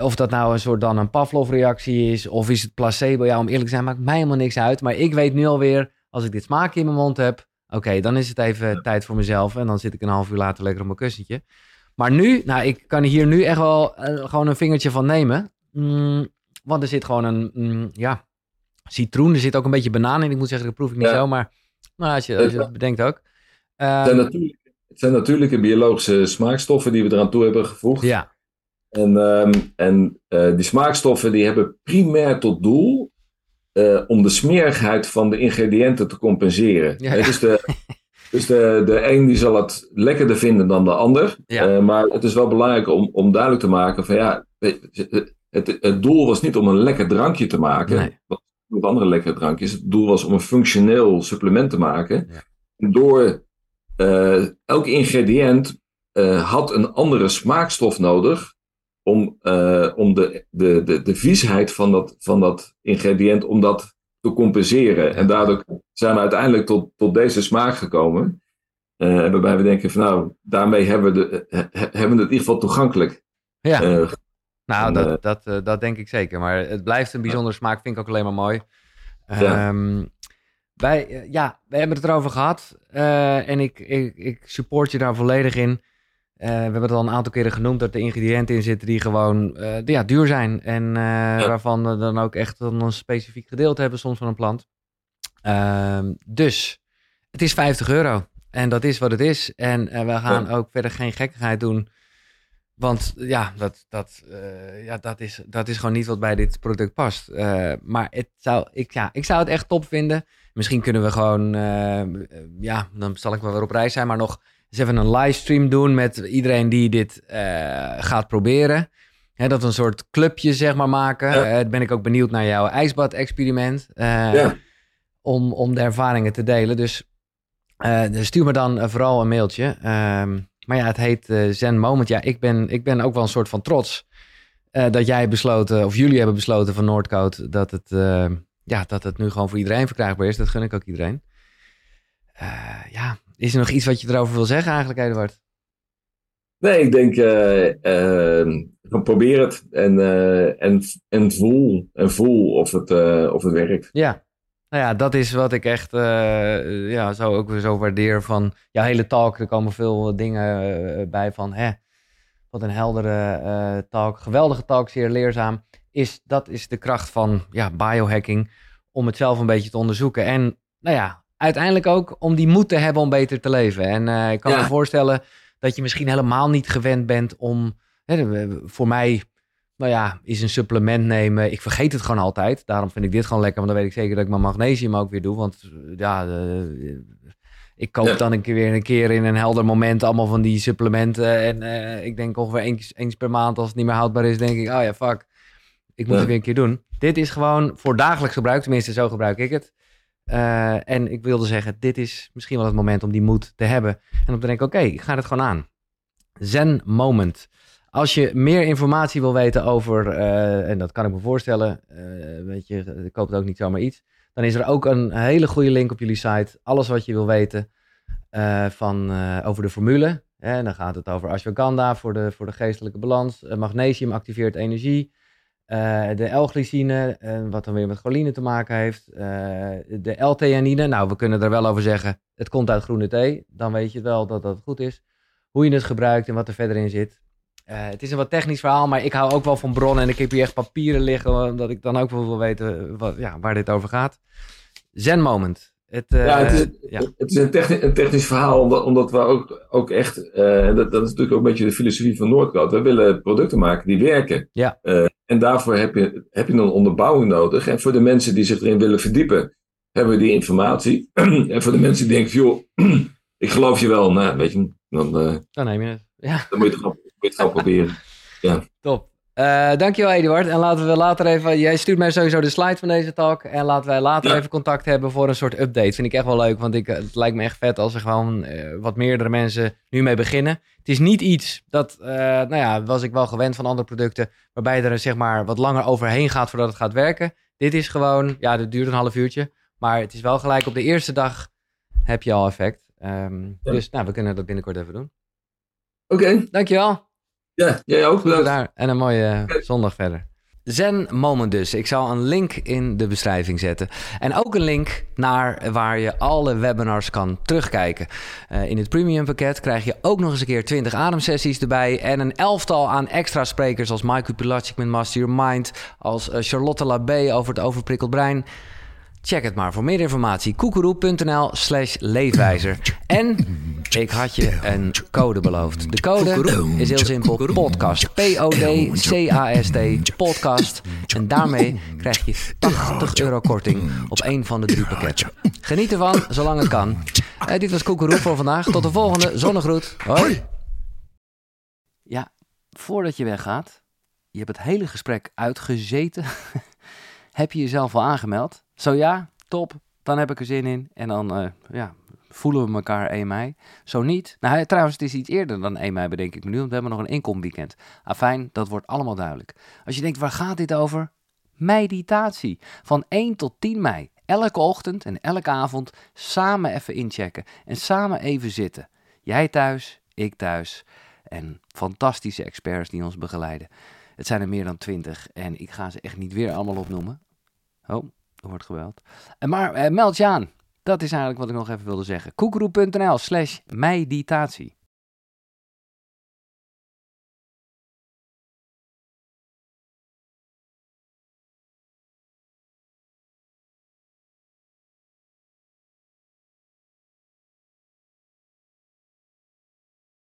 Of dat nou een soort dan een Pavlov-reactie is, of is het placebo? Ja, om eerlijk te zijn, maakt mij helemaal niks uit. Maar ik weet nu alweer, als ik dit smaakje in mijn mond heb, oké, dan is het even tijd voor mezelf. En dan zit ik een half uur later lekker op mijn kussentje. Maar nu, nou, ik kan hier nu echt wel uh, gewoon een vingertje van nemen. Mm, want er zit gewoon een, mm, ja, citroen. Er zit ook een beetje banaan in. Ik moet zeggen, dat proef ik niet zo, maar nou, als, je, als je dat bedenkt ook. het, zijn ehm, het zijn natuurlijke biologische smaakstoffen die we eraan toe hebben gevoegd. Ja. En, um, en uh, die smaakstoffen die hebben primair tot doel uh, om de smerigheid van de ingrediënten te compenseren. Ja, ja. Dus, de, dus de, de een die zal het lekkerder vinden dan de ander. Ja. Uh, maar het is wel belangrijk om, om duidelijk te maken van ja, het, het, doel was niet om een lekker drankje te maken. Nee. Andere lekkere drankjes. Het doel was om een functioneel supplement te maken. Door elk ingrediënt had een andere smaakstof nodig om, uh, om de, de, de, de viesheid van dat, van dat ingrediënt, om dat te compenseren. En daardoor zijn we uiteindelijk tot, tot deze smaak gekomen. Uh, waarbij we denken van nou, daarmee hebben we, de, he, hebben we het in ieder geval toegankelijk. Ja. Uh, nou, en, dat, dat, dat denk ik zeker. Maar het blijft een bijzondere smaak, vind ik ook alleen maar mooi. Ja. Um, wij, ja, we hebben het erover gehad. en ik, ik, ik support je daar volledig in. Uh, we hebben het al een aantal keren genoemd dat er ingrediënten in zitten die gewoon uh, ja, duur zijn. En ja. waarvan we dan ook echt een specifiek gedeelte hebben soms van een plant. Ehm, dus het is 50 euro. En dat is wat het is. En we gaan ja. ook verder geen gekkigheid doen. Want ja, dat, dat, ja dat, is, dat is gewoon niet wat bij dit product past. maar het zou, ik, ja, ik zou het echt top vinden. Misschien kunnen we gewoon, ja, dan zal ik wel weer op reis zijn, maar nog eens even een livestream doen met iedereen die dit uh, gaat proberen. Hè, dat we een soort clubje zeg maar maken. Ja. Uh, ben ik ook benieuwd naar jouw ijsbad-experiment. Uh, ja. om, om de ervaringen te delen. Dus, dus stuur me dan vooral een mailtje. Ehm, maar ja, het heet Zen Moment. Ja, ik ben, ik ben ook wel een soort van trots. dat jij besloten, of jullie hebben besloten van Noordcoat... dat het, ja, dat het nu gewoon voor iedereen verkrijgbaar is. Dat gun ik ook iedereen. ja, is er nog iets wat je erover wil zeggen eigenlijk, Eduard? Nee, ik denk, uh, uh, probeer het en, uh, en, en, voel, en voel of het, of het werkt. Ja, nou ja, dat is wat ik echt ja, zo ook weer zo waardeer van jouw hele talk. Er komen veel dingen bij van, hè, wat een heldere talk. Geweldige talk, zeer leerzaam. Is, dat is de kracht van ja, biohacking om het zelf een beetje te onderzoeken. En nou ja, uiteindelijk ook om die moed te hebben om beter te leven. En uh, ik kan ja. me voorstellen dat je misschien helemaal niet gewend bent om. Hè, voor mij, nou ja, is een supplement nemen. Ik vergeet het gewoon altijd. Daarom vind ik dit gewoon lekker. Want dan weet ik zeker dat ik mijn magnesium ook weer doe. Want ja, uh, ik koop ja. dan een keer weer een keer in een helder moment allemaal van die supplementen. En uh, ik denk ongeveer eens, eens per maand, als het niet meer houdbaar is, denk ik, oh ja, fuck. Ik moet ja. het weer een keer doen. Dit is gewoon voor dagelijks gebruik. Tenminste, zo gebruik ik het. Uh, en ik wilde zeggen, dit is misschien wel het moment om die moed te hebben. En om te denken, oké, ik ga het gewoon aan. Zen Moment. Als je meer informatie wil weten over, uh, en dat kan ik me voorstellen, uh, weet je, ik het ook niet zomaar iets. Dan is er ook een hele goede link op jullie site. Alles wat je wil weten van, over de formule. En dan gaat het over ashwagandha voor de, voor de geestelijke balans. magnesium activeert energie. Uh, de L-glycine, uh, wat dan weer met choline te maken heeft. Uh, de L-theanine, nou, we kunnen er wel over zeggen, het komt uit groene thee. Dan weet je wel dat dat goed is. Hoe je het gebruikt en wat er verder in zit. het is een wat technisch verhaal, maar ik hou ook wel van bronnen. En ik heb hier echt papieren liggen, omdat ik dan ook wel wil weten wat, ja, waar dit over gaat. Zen Moment. Het, ja, het is, ja. het is een, technisch, een, technisch verhaal, omdat, omdat we ook, ook echt, dat, dat, is natuurlijk ook een beetje de filosofie van Noordcoat. We willen producten maken die werken. Ja. En daarvoor heb je, heb je een onderbouwing nodig. En voor de mensen die zich erin willen verdiepen, hebben we die informatie. en voor de mensen die denken, joh, ik geloof je wel. Nou, weet je, dan, dan neem je het. Ja. Dan moet je het gewoon, moet je het gewoon proberen. Ja. Top. Uh, dankjewel Eduard. En laten we later even... Jij stuurt mij sowieso de slide van deze talk. En laten wij later ja. even contact hebben voor een soort update. Vind ik echt wel leuk. Want ik, het lijkt me echt vet als er gewoon uh, wat meerdere mensen nu mee beginnen. Het is niet iets dat... Uh, nou ja, was ik wel gewend van andere producten. Waarbij je er zeg maar wat langer overheen gaat voordat het gaat werken. Dit is gewoon... Ja, dit duurt een half uurtje. Maar het is wel gelijk op de eerste dag heb je al effect. Um, ja. Dus nou, we kunnen dat binnenkort even doen. Oké. Okay. Dankjewel. Ja, jij ook bedankt. Daar, en een mooie zondag verder. Zen Moment dus. Ik zal een link in de beschrijving zetten. En ook een link naar waar je alle webinars kan terugkijken. Uh, in het premium pakket krijg je ook nog eens een keer 20 ademsessies erbij. En een elftal aan extra sprekers als Michael Pilatschik met Master Your Mind. Als uh, Charlotte Labé over het overprikkeld brein. Check het maar voor meer informatie. koekeroe.nl slash leefwijzer. En ik had je een code beloofd. De code is heel simpel. Podcast. P-O-D-C-A-S-T. Podcast. En daarmee krijg je 80 euro korting op een van de drie pakketten. Geniet ervan, zolang het kan. Uh, dit was Koekeroe voor vandaag. Tot de volgende. Zonnegroet. Hoi. Ja, voordat je weggaat. Je hebt het hele gesprek uitgezeten. heb je jezelf al aangemeld? Zo ja, top. Dan heb ik er zin in. En dan uh, ja, voelen we elkaar 1 mei. Zo niet. Nou, trouwens, het is iets eerder dan 1 mei, bedenk ik me nu. Want we hebben nog een inkomweekend. Afijn, dat wordt allemaal duidelijk. Als je denkt, waar gaat dit over? Meditatie. Van 1 tot 10 mei. Elke ochtend en elke avond samen even inchecken. En samen even zitten. Jij thuis, ik thuis. En fantastische experts die ons begeleiden. Het zijn er meer dan 20 en ik ga ze echt niet weer allemaal opnoemen. Oh, wordt geweld. En maar eh, meld je aan. Dat is eigenlijk wat ik nog even wilde zeggen. koekeroe.nl slash meditatie.